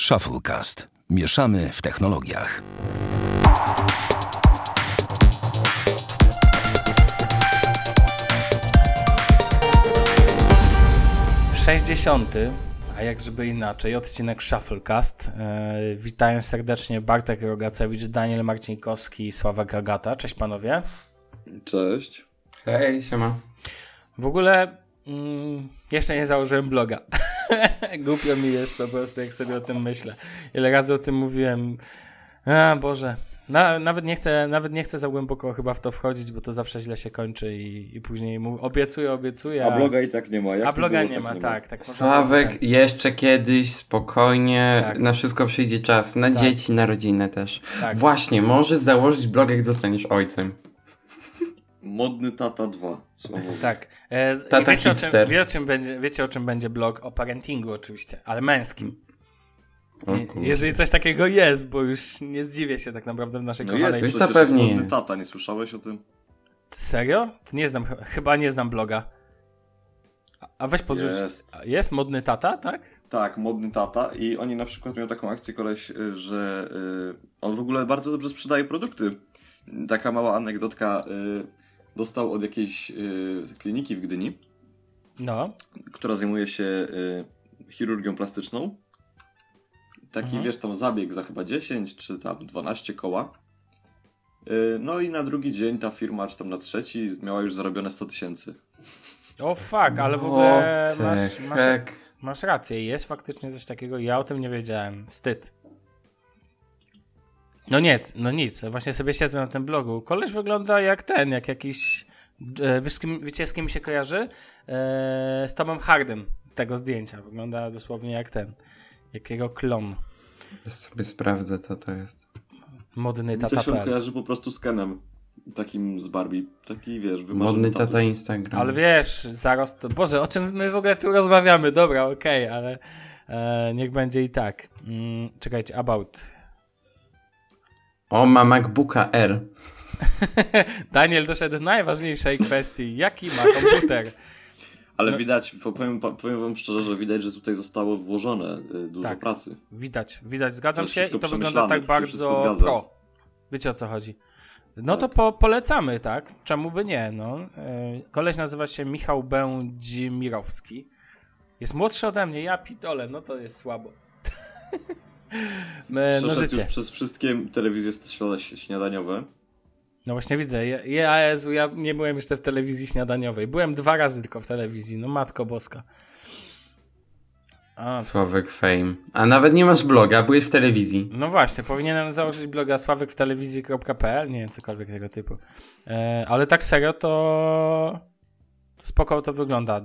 Shufflecast. Mieszamy w technologiach. Sześćdziesiąty, a jak żeby inaczej, odcinek Shufflecast. E, witają serdecznie Bartek Rogacewicz, Daniel Marcinkowski i Sławek Agata. Cześć panowie. Cześć. Hej, siema. W ogóle mm, jeszcze nie założyłem bloga. Głupio mi jest po prostu, jak sobie o tym myślę. Ile razy o tym mówiłem. A Boże. Na, nawet, nie chcę, nawet nie chcę za głęboko chyba w to wchodzić, bo to zawsze źle się kończy i, i później mu, obiecuję, obiecuję. A bloga i tak nie ma. Jak a bloga było, nie, ma, nie tak. tak Sławek, tak. jeszcze kiedyś, spokojnie, Tak. na wszystko przyjdzie czas. Na Tak. dzieci, na rodzinę też. Tak. Właśnie, możesz założyć blog, jak zostaniesz ojcem. Modny Tata 2. Słowo. Tak. E, Tata i wiecie, o czym, wie, o czym będzie, wiecie o czym będzie blog? O parentingu oczywiście, ale męskim. Kurde. Jeżeli coś takiego jest, bo już nie zdziwię się tak naprawdę w naszej No kochanej... jest, jest pewnie Modny. Tata, nie słyszałeś o tym? Serio? To nie znam, ch- chyba nie znam bloga. A- weź podrzuć. Jest. Jest modny tata, tak? Tak, Modny Tata i oni na przykład mają taką akcję, koleś, y, że y, on w ogóle bardzo dobrze sprzedaje produkty. Taka mała anegdotka. y, Dostał od jakiejś y, kliniki w Gdyni, No. która zajmuje się y, chirurgią plastyczną. Taki, Mhm. wiesz, tam zabieg za chyba 10 czy tam 12 koła. Y, No i na drugi dzień ta firma, czy tam na trzeci, miała już zarobione 100 tysięcy. O fuck, ale w ogóle masz, masz, masz rację, jest faktycznie coś takiego. Ja o tym nie wiedziałem. Wstyd. No nic, no nic. Właśnie sobie siedzę na tym blogu. Koleś wygląda jak ten, jak jakiś. e, Wiesz, kim, wiecie, z kim mi się kojarzy? E, z Tomem Hardym z tego zdjęcia. Wygląda dosłownie jak ten. Jakiego klon. Ja sobie sprawdzę, co to jest. Modny Mi to się kojarzy po prostu z Kenem. Takim z Barbie. Taki, wiesz, wymarzony Modny tata Instagram. Ale wiesz, zarost. Boże, o czym my w ogóle tu rozmawiamy? Dobra, okej, ale e, niech będzie i tak. Mm, czekajcie, about. O, ma MacBooka R. Daniel doszedł do najważniejszej kwestii. Jaki ma komputer? Ale No. widać, powiem, powiem wam szczerze, że widać, że tutaj zostało włożone y, dużo Tak. pracy. Widać, widać, zgadzam To się i to wygląda tak to bardzo pro. Wiecie o co chodzi. No to Tak. po, polecamy, tak? Czemu by nie? No. E, Koleś nazywa się Michał Będzimirowski. Jest młodszy ode mnie, ja pitole, no to jest słabo. Przeszedł życie. już przez wszystkie telewizje śniada- śniadaniowe. No właśnie widzę. Ja, ja, Jezu, ja nie byłem jeszcze w telewizji śniadaniowej. Byłem dwa razy tylko w telewizji. No matko boska. A, Sławek Fame. A nawet nie masz bloga, byłeś w telewizji. no właśnie, powinienem założyć bloga sławek w telewizji.pl, nie wiem, cokolwiek tego typu. E, ale tak serio to spoko to wygląda.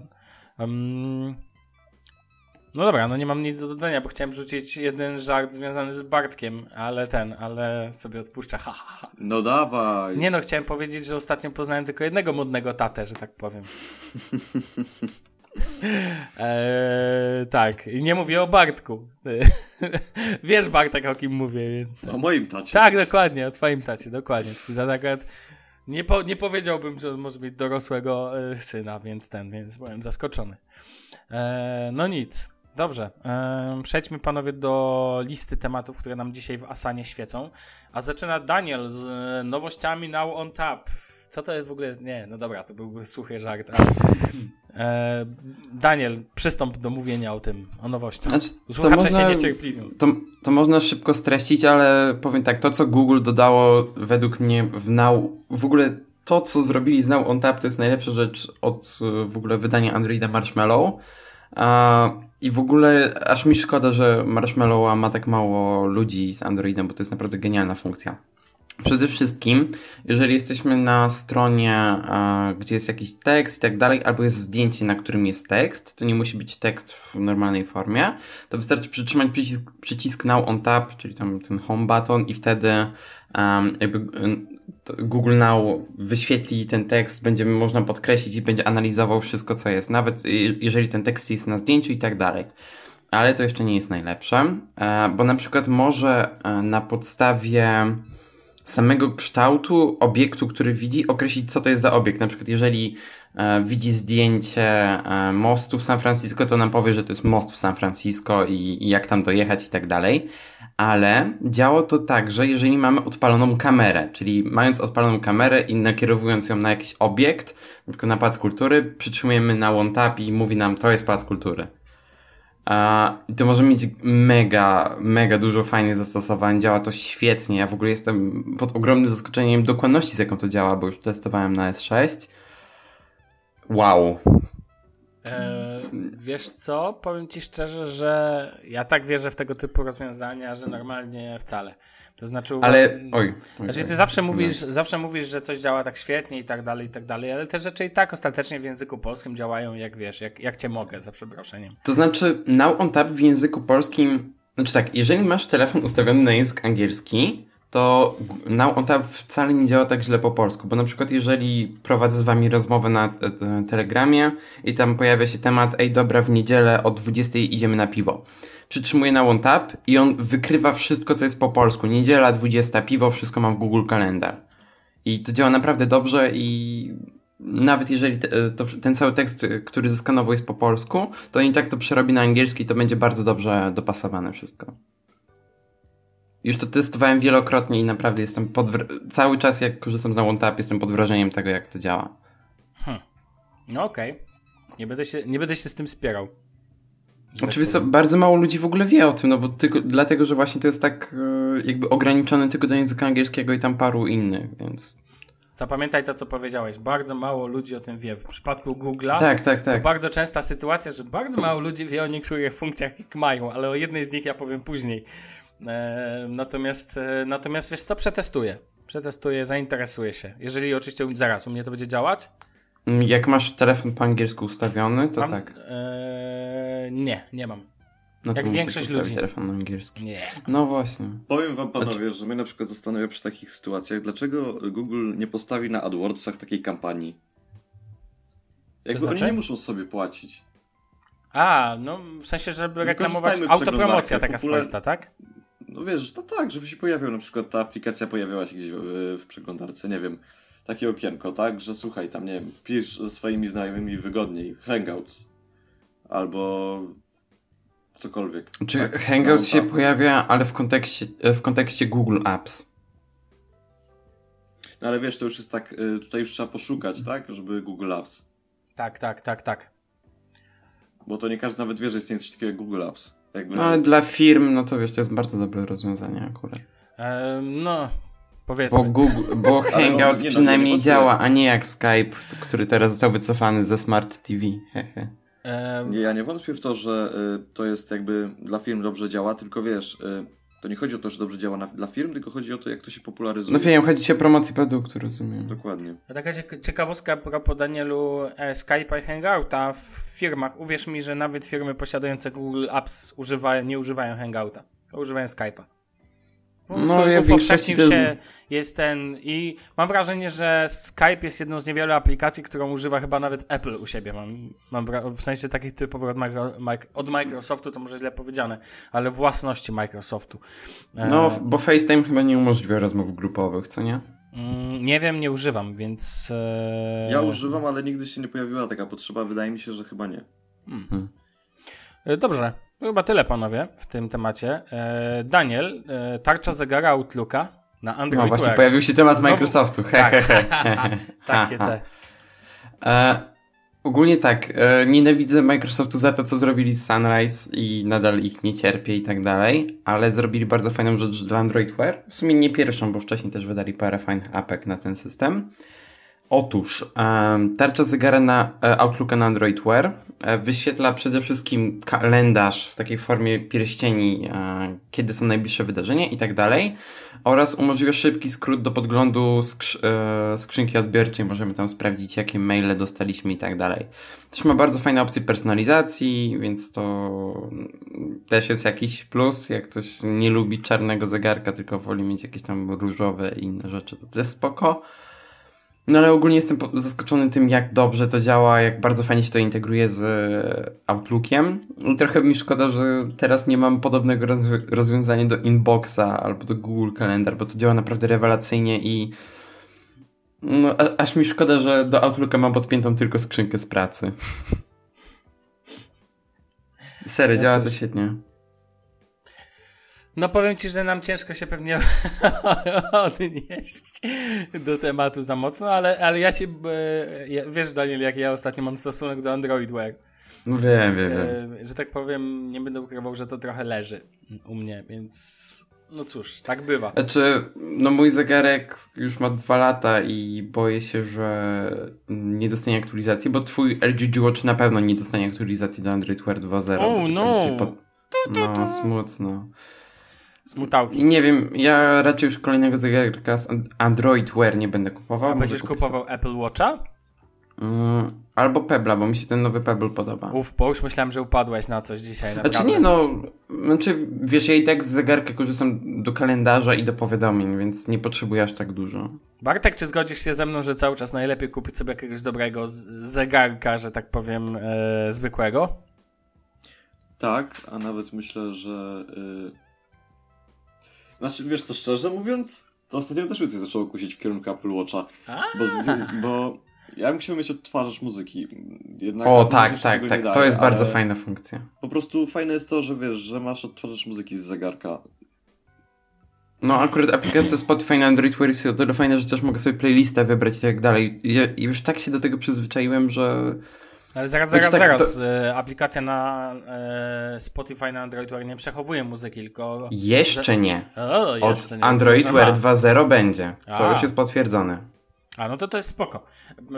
No dobra, no nie mam nic do dodania, bo chciałem rzucić jeden żart związany z Bartkiem, ale ten, ale sobie odpuszczę, ha, ha, ha. No dawaj! Nie no, chciałem powiedzieć, że ostatnio poznałem tylko jednego modnego tatę, że tak powiem. Eee, tak, i nie mówię o Bartku. Wiesz Bartek o kim mówię, więc... O moim tacie. Tak, dokładnie, o twoim tacie, dokładnie. Tata akurat nie, po, nie powiedziałbym, że może mieć dorosłego e, syna, więc ten, więc byłem zaskoczony. E, no nic, dobrze. Przejdźmy panowie do listy tematów, które nam dzisiaj w Asanie świecą. A zaczyna Daniel z e, nowościami Now on Tap. Co to jest w ogóle? jest- Nie, no dobra, to byłby suchy żart, ale... E, Daniel, przystąp do mówienia o tym, o nowościach. Znaczy, Słuchacze można- się niecierpliwią. To, to można szybko streścić, ale powiem tak, to co Google dodało według mnie w Now, w ogóle to co zrobili z Now on Tap to jest najlepsza rzecz od e, w ogóle wydania Androida Marshmallow. A, I w ogóle aż mi szkoda, że Marshmallowa ma tak mało ludzi z Androidem, bo to jest naprawdę genialna funkcja. Przede wszystkim, jeżeli jesteśmy na stronie, gdzie jest jakiś tekst i tak dalej, albo jest zdjęcie, na którym jest tekst, to nie musi być tekst w normalnej formie, to wystarczy przytrzymać przycisk, przycisk Now on Tap, czyli tam ten home button i wtedy um, jakby Google Now wyświetli ten tekst, będzie można podkreślić i będzie analizował wszystko, co jest, nawet jeżeli ten tekst jest na zdjęciu i tak dalej. Ale to jeszcze nie jest najlepsze, e, bo na przykład może e, na podstawie samego kształtu obiektu, który widzi, określić, co to jest za obiekt. Na przykład, jeżeli widzi zdjęcie e, mostu w San Francisco, to nam powie, że to jest most w San Francisco i, i jak tam dojechać i tak dalej. Ale działa to tak, że jeżeli mamy odpaloną kamerę, czyli mając odpaloną kamerę i nakierowując ją na jakiś obiekt, przykład na Pałac Kultury, przytrzymujemy na one tap i mówi nam, to jest Pałac Kultury. I to może mieć mega, mega dużo fajnych zastosowań. Działa to świetnie. Ja w ogóle jestem pod ogromnym zaskoczeniem dokładności, z jaką to działa, bo już testowałem na S6. Wow. E, wiesz co? Powiem ci szczerze, że ja tak wierzę w tego typu rozwiązania, że normalnie wcale. To znaczy, ale oj, oj, znaczy ty zawsze mówisz, no. zawsze mówisz, że coś działa tak świetnie i tak dalej, i tak dalej, ale te rzeczy i tak ostatecznie w języku polskim działają jak wiesz, jak, jak cię mogę, za przeproszeniem. To znaczy, now on tap w języku polskim, znaczy tak, jeżeli masz telefon ustawiony na język angielski, to on Tap wcale nie działa tak źle po polsku, bo na przykład jeżeli prowadzę z wami rozmowę na e, e, Telegramie i tam pojawia się temat, ej dobra, w niedzielę o 20 idziemy na piwo. Przytrzymuję na One Tap i on wykrywa wszystko, co jest po polsku. Niedziela, 20 piwo, wszystko mam w Google Kalendar. I to działa naprawdę dobrze i nawet jeżeli te, e, to, ten cały tekst, który zeskanował jest po polsku, to i tak to przerobi na angielski, to będzie bardzo dobrze dopasowane wszystko. Już to testowałem wielokrotnie i naprawdę jestem pod... Cały czas jak korzystam z OneTap jestem pod wrażeniem tego, jak to działa. Hmm. No okej. Okay. Nie, będę się, nie będę się z tym spierał. Oczywiście tak bardzo mało ludzi w ogóle wie o tym, no bo tylko dlatego, że właśnie to jest tak e, jakby ograniczone tylko do języka angielskiego i tam paru innych, więc... Zapamiętaj to, co powiedziałeś. Bardzo mało ludzi o tym wie. W przypadku Google'a tak, tak, tak. to bardzo częsta sytuacja, że bardzo mało ludzi wie o niektórych funkcjach, jak mają, ale o jednej z nich ja powiem później. E, natomiast, e, natomiast wiesz co, przetestuję. Przetestuję, zainteresuję się. Jeżeli oczywiście zaraz u mnie to będzie działać. Mm, jak masz telefon po angielsku ustawiony, to mam, tak. E, nie, nie mam. No Jak większość ludzi. telefon angielski. Nie. No właśnie. Powiem wam panowie, znaczy... że mnie na przykład zastanawia przy takich sytuacjach, dlaczego Google nie postawi na AdWordsach takiej kampanii. Jakby to znaczy? oni nie muszą sobie płacić. A, no w sensie, żeby reklamować autopromocja taka Popular... swoista, tak? No wiesz, to tak, żeby się pojawiał na przykład ta aplikacja pojawiała się gdzieś w, w przeglądarce, nie wiem, takie okienko, tak, że słuchaj, tam nie wiem, pisz ze swoimi znajomymi wygodniej, Hangouts, albo cokolwiek. Czy tak? Hangouts się pojawia, ale w kontekście, w kontekście Google Apps. No ale wiesz, to już jest tak, y, tutaj już trzeba poszukać, tak, żeby Google Apps. Tak, tak, tak, tak. Bo to nie każdy nawet wie, że istnieje coś takiego jak Google Apps. Jakby... No ale dla firm, no to wiesz, to jest bardzo dobre rozwiązanie akurat. Ehm, no, powiedzmy. Bo, Google, bo Hangouts no, przynajmniej no, działa, a nie jak Skype, który teraz został wycofany ze Smart TV. Hehe. Ja nie wątpię w to, że y, to jest jakby dla firm dobrze działa, tylko wiesz, y, to nie chodzi o to, że dobrze działa na, dla firm, tylko chodzi o to, jak to się popularyzuje. No wiem, chodzi ci o promocję produktu, rozumiem. Dokładnie. A taka ciekawostka propos Danielu e, Skype'a i Hangouta w firmach. Uwierz mi, że nawet firmy posiadające Google Apps używają, nie używają Hangouta, używają Skype'a. No, ja większości to jest... jest ten i mam wrażenie, że Skype jest jedną z niewielu aplikacji, którą używa chyba nawet Apple u siebie. Mam, mam w sensie takich typowych od, micro, od Microsoftu, to może źle powiedziane, ale własności Microsoftu. No, e... bo FaceTime chyba nie umożliwia rozmów grupowych, co nie? Mm, nie wiem, nie używam, więc. E... Ja używam, ale nigdy się nie pojawiła taka potrzeba. Wydaje mi się, że chyba nie. Hmm. Dobrze, to chyba tyle, panowie, w tym temacie. E, Daniel, e, tarcza zegara Outlooka na Android No właśnie, Wear. pojawił się temat Znowu... Microsoftu. Tak, takie te. E, ogólnie tak, e, nienawidzę Microsoftu za to, co zrobili z Sunrise i nadal ich nie cierpię i tak dalej, ale zrobili bardzo fajną rzecz dla Android Wear. W sumie nie pierwszą, bo wcześniej też wydali parę fajnych apek na ten system. Otóż tarcza zegara na e, Outlooka na Android Wear e, wyświetla przede wszystkim kalendarz w takiej formie pierścieni, e, kiedy są najbliższe wydarzenia i tak dalej oraz umożliwia szybki skrót do podglądu skrzy skrzynki odbiorczej. Możemy tam sprawdzić, jakie maile dostaliśmy i tak dalej. Też ma bardzo fajne opcje personalizacji, więc to też jest jakiś plus. Jak ktoś nie lubi czarnego zegarka, tylko woli mieć jakieś tam różowe i inne rzeczy, to jest spoko. No ale ogólnie jestem zaskoczony tym, jak dobrze to działa, jak bardzo fajnie się to integruje z e, Outlookiem. Trochę mi szkoda, że teraz nie mam podobnego rozwiązania do Inboxa albo do Google Calendar, bo to działa naprawdę rewelacyjnie i No, aż mi szkoda, że do Outlooka mam podpiętą tylko skrzynkę z pracy. Serio, No działa cóż. to świetnie. No powiem ci, że nam ciężko się pewnie odnieść do tematu za mocno, ale, ale ja ci, e, wiesz Daniel, jak ja ostatnio mam stosunek do Android Wear. No wiem, wiem, wiem. E, że tak powiem, nie będę ukrywał, że to trochę leży u mnie, więc no cóż, tak bywa. Znaczy, no mój zegarek już ma dwa lata i boję się, że nie dostanie aktualizacji, bo twój LG G Watch na pewno nie dostanie aktualizacji do Android Wear 2.0. Oh, no. Pod- No, smutno. Smutałki. I nie wiem, ja raczej już kolejnego zegarka z An- Android Wear nie będę kupował. A będziesz kupował Apple Watcha? sobie- Mm, albo Pebla, bo mi się ten nowy Pebble podoba. Uf, bo już myślałem, że upadłeś na coś dzisiaj. Znaczy Naprawdę. nie, no, znaczy wiesz, ja i tak z zegarka korzystam do kalendarza i do powiadomień, więc nie potrzebuję aż tak dużo. Bartek, czy zgodzisz się ze mną, że cały czas najlepiej kupić sobie jakiegoś dobrego z- zegarka, że tak powiem, e, zwykłego? Tak, a nawet myślę, że. y, Znaczy, wiesz co, szczerze mówiąc, to ostatnio też mnie coś zaczęło kusić w kierunku Apple Watcha. Bo, z- bo ja bym chciał mieć odtwarzacz muzyki. Jednak O, tak, tak, tak, nie to daje, jest bardzo fajna funkcja. Po prostu fajne jest to, że wiesz, że masz odtwarzacz muzyki z zegarka. No akurat aplikacja Spotify na Android Wear jest o tyle fajna, że też mogę sobie playlistę wybrać i tak dalej. Ja i już tak się do tego przyzwyczaiłem, że... ale zaraz, Znaczy zaraz, tak, zaraz. E, aplikacja na e, Spotify na Android Wear nie przechowuje muzyki, tylko... Jeszcze nie. O, Od jeszcze nie. Android Wear 2.0 będzie, co A. już jest potwierdzone. A, no to to jest spoko.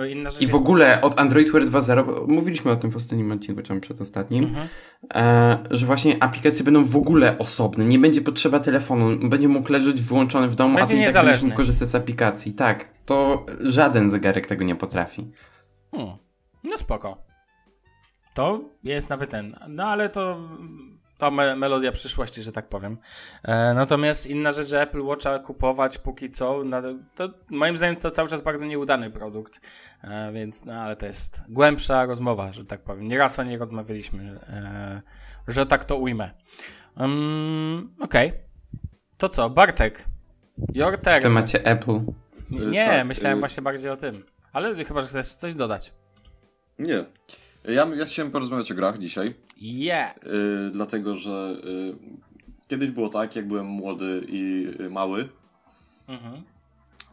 I w jest... ogóle od Android Wear 2.0, bo mówiliśmy o tym w ostatnim odcinku, czy przedostatnim, Mhm. e, że właśnie aplikacje będą w ogóle osobne, nie będzie potrzeba telefonu, będzie mógł leżeć wyłączony w domu, Będzie a ty i tak będziesz mógł korzystać z aplikacji. Tak, to żaden zegarek tego nie potrafi. Hmm. No spoko. To jest nawet ten. No ale to. To me melodia przyszłości, że tak powiem. E, natomiast inna rzecz, że Apple Watcha kupować póki co, no, to moim zdaniem to cały czas bardzo nieudany produkt. E, więc, no ale to jest głębsza rozmowa, że tak powiem. Nieraz o niej rozmawialiśmy, e, że tak to ujmę. Um, Okej. To co, Bartek? Your W turn. temacie Apple. Nie, Tak, myślałem y- właśnie bardziej o tym. Ale chyba, że chcesz coś dodać. Nie. Ja, ja chciałem porozmawiać o grach dzisiaj, Yeah. y, dlatego że y, kiedyś było tak, jak byłem młody i y, mały, Mhm.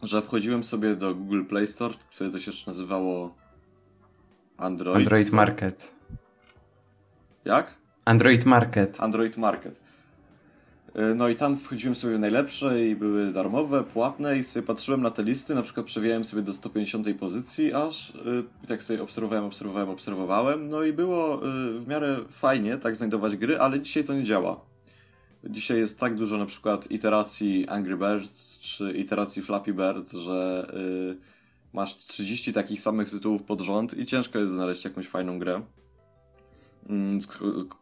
że wchodziłem sobie do Google Play Store, wtedy to się jeszcze nazywało Android. Android Store. Market. Jak? Android Market. Android Market. Y, No i tam wchodziłem sobie w najlepsze i były darmowe, płatne i sobie patrzyłem na te listy, na przykład przewijałem sobie do 150 pozycji aż i tak sobie obserwowałem, obserwowałem, obserwowałem. No i było y, w miarę fajnie tak znajdować gry, ale dzisiaj to nie działa. Dzisiaj jest tak dużo na przykład iteracji Angry Birds czy iteracji Flappy Bird, że masz 30 takich samych tytułów pod rząd i ciężko jest znaleźć jakąś fajną grę. Mm,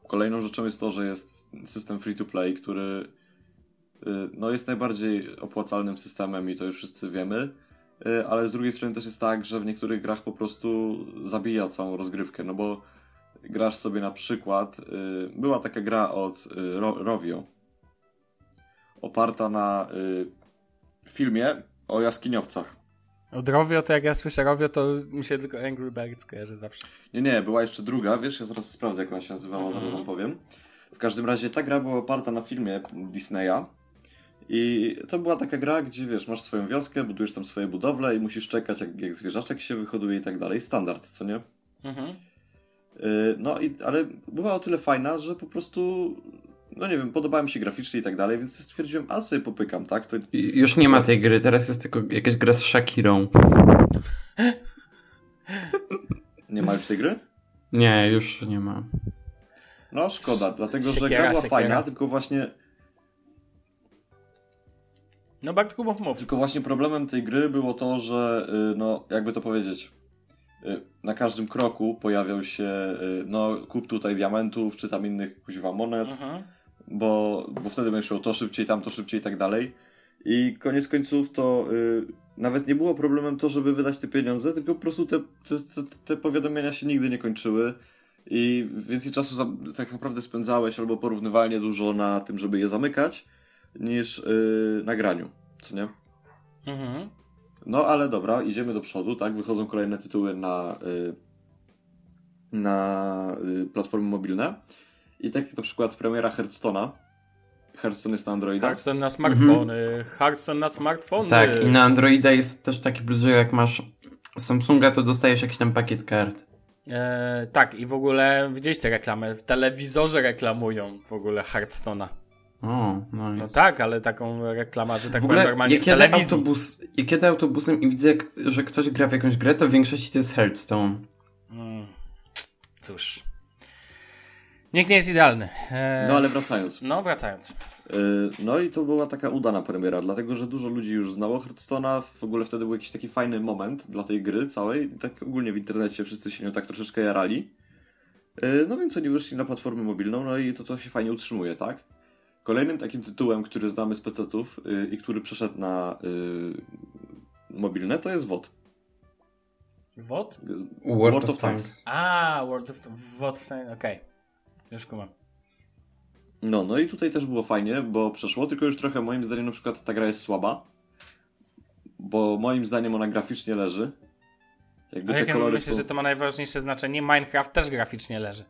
Kolejną rzeczą jest to, że jest system free to play, który y, no, jest najbardziej opłacalnym systemem i to już wszyscy wiemy, y, ale z drugiej strony też jest tak, że w niektórych grach po prostu zabija całą rozgrywkę, no bo grasz sobie na przykład, y, była taka gra od Ro- Rovio, oparta na filmie o jaskiniowcach. Od Rovio, to jak ja słyszę Rovio, to mi się tylko Angry Birds kojarzy zawsze. Nie, nie, była jeszcze druga, wiesz, ja zaraz sprawdzę, jak ona się nazywała, zaraz wam powiem. W każdym razie ta gra była oparta na filmie Disneya i to była taka gra, gdzie, wiesz, masz swoją wioskę, budujesz tam swoje budowle i musisz czekać, jak, jak zwierzaczek się wyhoduje i tak dalej. Standard, co nie? Mhm. Yy, no, i, ale była o tyle fajna, że po prostu, no nie wiem, podobała mi się graficznie i tak dalej, więc stwierdziłem, a sobie popykam, tak? To Już nie ma tej gry, teraz jest tylko jakaś gra z Shakirą. nie ma już tej gry? Nie, już nie ma. No, szkoda, dlatego że gra była siekiera. fajna, tylko właśnie No Bartku, mów, mów. Tylko właśnie problemem tej gry było to, że y, no, jakby to powiedzieć, y, na każdym kroku pojawiał się, y, no, kup tutaj diamentów, czy tam innych kuźwa monet, Mhm. Bo, bo wtedy będziesz szło to szybciej, tam to szybciej i tak dalej. I koniec końców to y, nawet nie było problemem to, żeby wydać te pieniądze, tylko po prostu te, te, te, te powiadomienia się nigdy nie kończyły. I więcej czasu za, tak naprawdę spędzałeś albo porównywalnie dużo na tym, żeby je zamykać, niż y, na graniu, co nie? Mhm. No ale dobra, idziemy do przodu, tak? Wychodzą kolejne tytuły na, y, na platformy mobilne. I tak jak na przykład premiera Hearthstone'a. Hearthstone jest na Androida. Hearthstone na smartfony, Hearthstone na smartfony. Tak, i na Androida jest też taki plus, że jak masz Samsunga, to dostajesz jakiś tam pakiet kart. E, tak, i w ogóle widzieliście reklamę, w telewizorze reklamują w ogóle Hearthstone'a. O, no, No tak, ale taką reklamę, że tak w powiem ogóle, normalnie jak w jadę, telewizji. autobus, jak jadę autobusem i widzę, jak, że ktoś gra w jakąś grę, to w większości to jest Hearthstone. Mm, cóż. Nikt nie jest idealny. E, No ale wracając. no, wracając. Y, No i to była taka udana premiera, dlatego że dużo ludzi już znało Hearthstone'a. W ogóle wtedy był jakiś taki fajny moment dla tej gry całej. Tak ogólnie w internecie wszyscy się nią tak troszeczkę jarali. Y, No więc oni wyszli na platformę mobilną, no i to, to się fajnie utrzymuje, tak? Kolejnym takim tytułem, który znamy z PC-ów y, i który przeszedł na mobilne, to jest WOT. WOT? World, of Tanks. A, World of... WOT w sensie, okej. Już kumam. No, no i tutaj też było fajnie, bo przeszło, tylko już trochę moim zdaniem na przykład ta gra jest słaba. Bo moim zdaniem ona graficznie leży. Jakby A te jak ja kolory myślę, są... że to ma najważniejsze znaczenie. Minecraft też graficznie leży.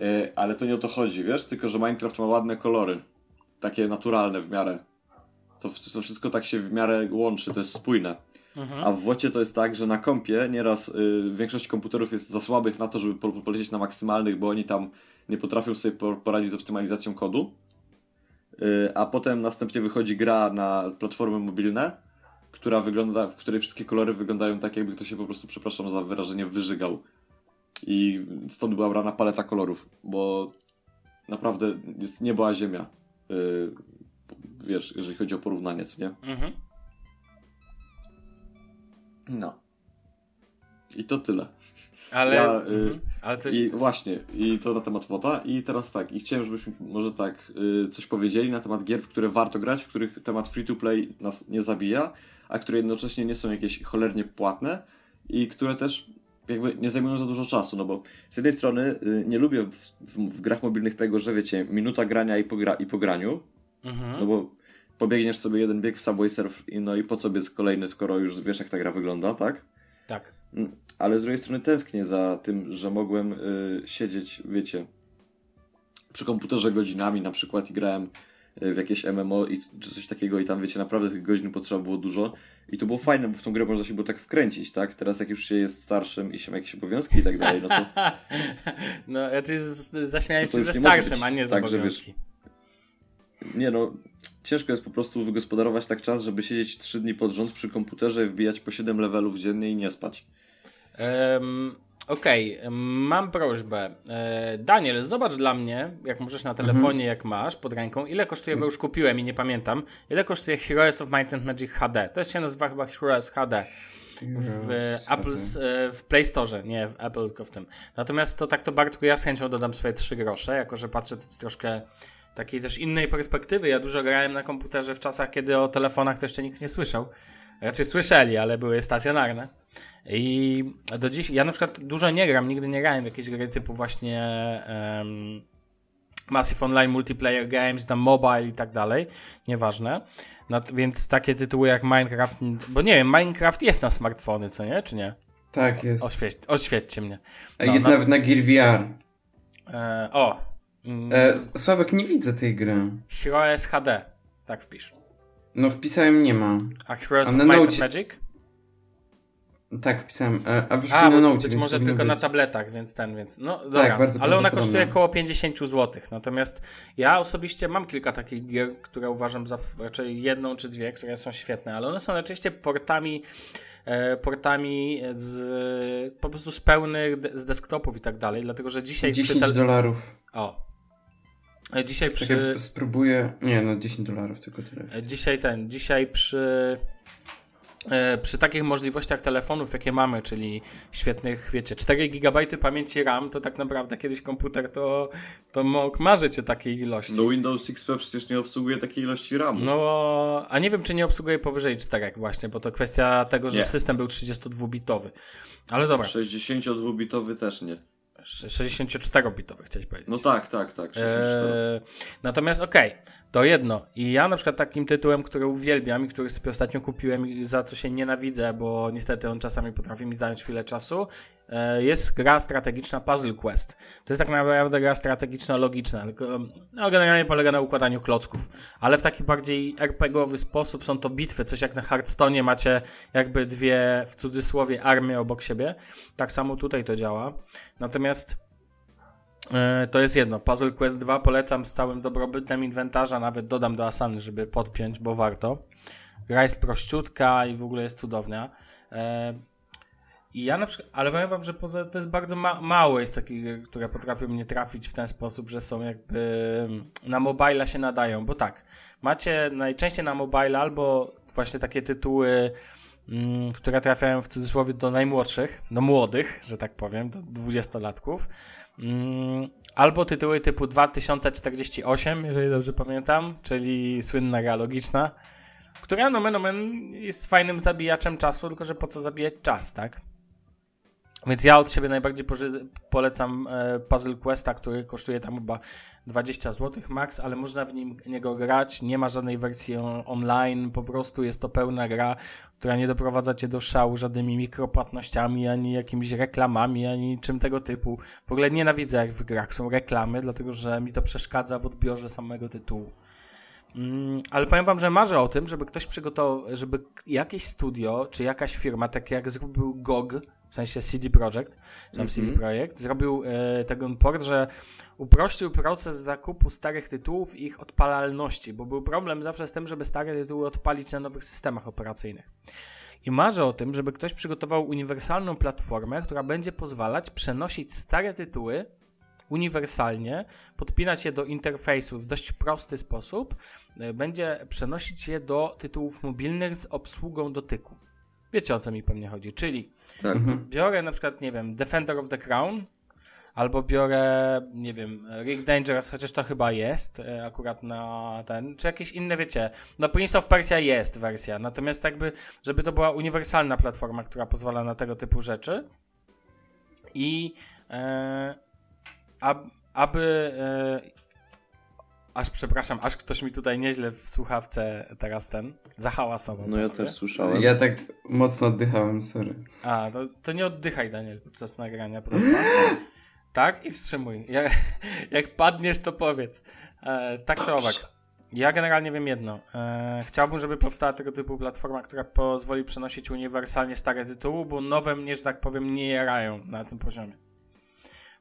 E, ale to nie o to chodzi, wiesz? Tylko, że Minecraft ma ładne kolory. Takie naturalne w miarę. To, to wszystko tak się w miarę łączy, to jest spójne. Mhm. A w Wocie to jest tak, że na kompie nieraz y, większość komputerów jest za słabych na to, żeby po, polecieć na maksymalnych, bo oni tam nie potrafią sobie por- poradzić z optymalizacją kodu. Y, a potem następnie wychodzi gra na platformy mobilne, która wygląda, w której wszystkie kolory wyglądają tak, jakby ktoś się po prostu, przepraszam za wyrażenie, wyżygał. I stąd była brana paleta kolorów, bo naprawdę jest niebo a ziemia. Y, wiesz, jeżeli chodzi o porównanie, co nie? Mhm. No. I to tyle. Ale, Ja, y, mhm. ale coś... I właśnie, i to na temat WOTA. I teraz tak, i chciałem, żebyśmy może tak y, coś powiedzieli na temat gier, w które warto grać, w których temat free-to-play nas nie zabija, a które jednocześnie nie są jakieś cholernie płatne i które też jakby nie zajmują za dużo czasu, no bo z jednej strony y, nie lubię w, w, w grach mobilnych tego, że wiecie, minuta grania i po, gra, i po graniu, Mhm. no bo pobiegniesz sobie jeden bieg w Subway Surf i no i po co biec kolejny, skoro już wiesz jak ta gra wygląda, tak? Tak. Mm, Ale z drugiej strony tęsknię za tym, że mogłem y, siedzieć, wiecie, przy komputerze godzinami na przykład i grałem y, w jakieś MMO i, czy coś takiego i tam, wiecie, naprawdę tych godzin potrzeba było dużo i to było fajne, bo w tą grę można się było tak wkręcić, tak? Teraz jak już się jest starszym i się ma jakieś obowiązki i tak dalej, no to No, raczej z- zaśmiałem No się ze starszym, a nie z tak, że obowiązki. Nie no, ciężko jest po prostu wygospodarować tak czas, żeby siedzieć 3 dni pod rząd przy komputerze i wbijać po 7 levelów dziennie i nie spać. Em, Okej, em, mam prośbę. E, Daniel, zobacz dla mnie, jak możesz na telefonie, Mhm. jak masz pod ręką, ile kosztuje, bo już kupiłem i nie pamiętam, ile kosztuje Heroes of Might and Magic HD. To się nazywa chyba Heroes HD. W, Heroes Apple, HD. w Play Store, nie w Apple, tylko w tym. Natomiast to tak to Bartku, ja z chęcią dodam swoje 3 grosze, jako że patrzę troszkę takiej też innej perspektywy. Ja dużo grałem na komputerze w czasach, kiedy o telefonach to jeszcze nikt nie słyszał. Raczej słyszeli, ale były stacjonarne. I do dziś, ja na przykład dużo nie gram, nigdy nie grałem w jakieś gry typu właśnie um, Massive Online Multiplayer Games, tam mobile i tak dalej, nieważne. No, więc takie tytuły jak Minecraft, bo nie wiem, Minecraft jest na smartfony, co nie, czy nie? Tak, jest. Oświeć, oświećcie mnie. No, jest no. nawet na Gear VR. E, o, E, Sławek, nie widzę tej gry. Heroes HD, tak wpisz. No wpisałem nie ma. A Heroes A na Might Magic? Tak, wpisałem. E, a wyszło na bo Note, być może tylko na być. tabletach, więc ten, więc no dobra. Tak, bardzo Ale ona kosztuje około 50 zł. Natomiast ja osobiście mam kilka takich gier, które uważam za raczej jedną czy dwie, które są świetne, ale one są oczywiście portami e, portami z po prostu z pełnych z desktopów i tak dalej, dlatego że dzisiaj przy 10 tel- dolarów. O. E, Dzisiaj przy Czekaj, spróbuję. Nie, no 10 dolarów tylko tyle. E, Dzisiaj ten, dzisiaj przy, e, przy takich możliwościach telefonów, jakie mamy, czyli świetnych, wiecie, 4 GB pamięci RAM, to tak naprawdę kiedyś komputer to, to mógł marzyć o takiej ilości. No Windows XP przecież nie obsługuje takiej ilości RAMu. No, a nie wiem, czy nie obsługuje powyżej 4 właśnie, bo to kwestia tego, że Nie. system był 32-bitowy. Ale dobra, 62-bitowy też nie. 64-bitowy chciałeś powiedzieć. No tak, tak, tak. 64. Eee, natomiast okej, To jedno. I ja na przykład takim tytułem, który uwielbiam i który sobie ostatnio kupiłem i za co się nienawidzę, bo niestety on czasami potrafi mi zająć chwilę czasu, e, jest gra strategiczna Puzzle Quest. To jest tak naprawdę gra strategiczna, logiczna, tylko no, generalnie polega na układaniu klocków, ale w taki bardziej RPGowy sposób są to bitwy, coś jak na Hearthstone macie jakby dwie, w cudzysłowie, armie obok siebie. Tak samo tutaj to działa. Natomiast to jest jedno. Puzzle Quest 2 polecam z całym dobrobytem inwentarza, nawet dodam do Asany, żeby podpiąć, bo warto. Gra jest prościutka i w ogóle jest cudowna. E, I ja na przykład, ale powiem wam, że poza, to jest bardzo ma, mało jest takich, które potrafią mnie trafić w ten sposób, że są jakby na mobile się nadają, bo tak, macie najczęściej na mobile albo właśnie takie tytuły, które trafiają w cudzysłowie do najmłodszych, do młodych, że tak powiem, do dwudziestolatków, Mm, albo tytuły typu 2048, jeżeli dobrze pamiętam, czyli słynna gra logiczna, która no men, jest fajnym zabijaczem czasu, tylko że po co zabijać czas, tak? Więc ja od siebie najbardziej polecam e, Puzzle Questa, który kosztuje tam chyba 20 zł max, ale można w nim, niego grać. Nie ma żadnej wersji online, po prostu jest to pełna gra, która nie doprowadza cię do szału żadnymi mikropłatnościami, ani jakimiś reklamami, ani czym tego typu. W ogóle nienawidzę, jak w grach są reklamy, dlatego że mi to przeszkadza w odbiorze samego tytułu. Mm, ale powiem wam, że marzę o tym, żeby ktoś przygotował, żeby jakieś studio, czy jakaś firma, tak jak zrobił GOG, w sensie CD Projekt, tam mm -hmm. CD Projekt, zrobił e, tego port, że uprościł proces zakupu starych tytułów i ich odpalalności, bo był problem zawsze z tym, żeby stare tytuły odpalić na nowych systemach operacyjnych. I marzę o tym, żeby ktoś przygotował uniwersalną platformę, która będzie pozwalać przenosić stare tytuły uniwersalnie, podpinać je do interfejsu w dość prosty sposób, e, będzie przenosić je do tytułów mobilnych z obsługą dotyku. Wiecie o co mi pewnie chodzi, czyli tak. Mhm. biorę na przykład, nie wiem, Defender of the Crown, albo biorę, nie wiem, Rick Dangerous, chociaż to chyba jest e, akurat na ten, czy jakieś inne, wiecie, no Prince of Persia jest wersja, natomiast jakby, żeby to była uniwersalna platforma, która pozwala na tego typu rzeczy i e, ab, aby e, Aż przepraszam, aż ktoś mi tutaj nieźle w słuchawce teraz ten zahałasował. No ja też słyszałem. Ja tak mocno oddychałem, sorry. A, to, to nie oddychaj, Daniel, podczas nagrania, proszę. tak? I wstrzymuj. Jak, jak padniesz, to powiedz. E, tak czy owak. Ja generalnie wiem jedno. E, chciałbym, żeby powstała tego typu platforma, która pozwoli przenosić uniwersalnie stare tytuły, bo nowe mnie, że tak powiem, nie jarają na tym poziomie.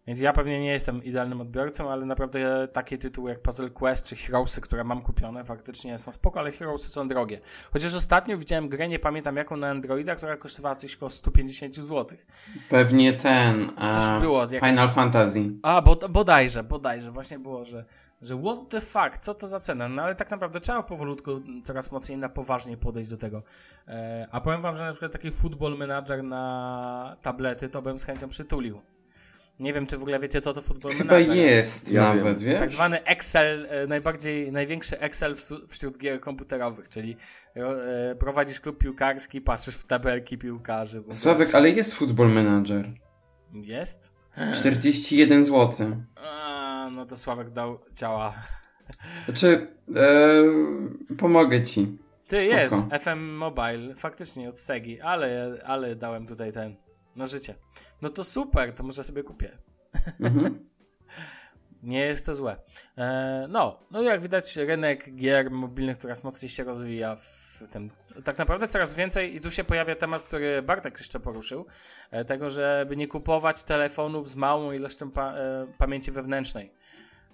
Więc ja pewnie nie jestem idealnym odbiorcą, ale naprawdę takie tytuły jak Puzzle Quest czy Heroesy, które mam kupione, faktycznie są spoko, ale Heroesy są drogie. Chociaż ostatnio widziałem grę, nie pamiętam jaką na Androida, która kosztowała coś około 150 zł. Pewnie ten. Coś było. Jak... Final Fantasy. A, bo, bodajże, bodajże. Właśnie było, że, że what the fuck, co to za cena? No ale tak naprawdę trzeba powolutku coraz mocniej na poważnie podejść do tego. E, a powiem wam, że na przykład taki football manager na tablety to bym z chęcią przytulił. Nie wiem, czy w ogóle wiecie, co to Football Chyba Manager. jest ja nawet, wiem. wiesz? Tak zwany Excel, e, najbardziej, największy Excel wśród gier komputerowych, czyli e, prowadzisz klub piłkarski, patrzysz w tabelki piłkarzy. Sławek, ale jest Football Manager. Jest? 41 zł. A, no to Sławek dał ciała. Znaczy, e, pomogę ci. Ty, Spoko. jest, FM Mobile, faktycznie od Segi, ale, ale dałem tutaj ten, no życie. No to super, to może sobie kupię. Mhm. Nie jest to złe. E, no, no jak widać, rynek gier mobilnych coraz mocniej się rozwija w tym. Tak naprawdę coraz więcej, i tu się pojawia temat, który Bartek jeszcze poruszył, e, tego, żeby nie kupować telefonów z małą ilością pa, e, pamięci wewnętrznej.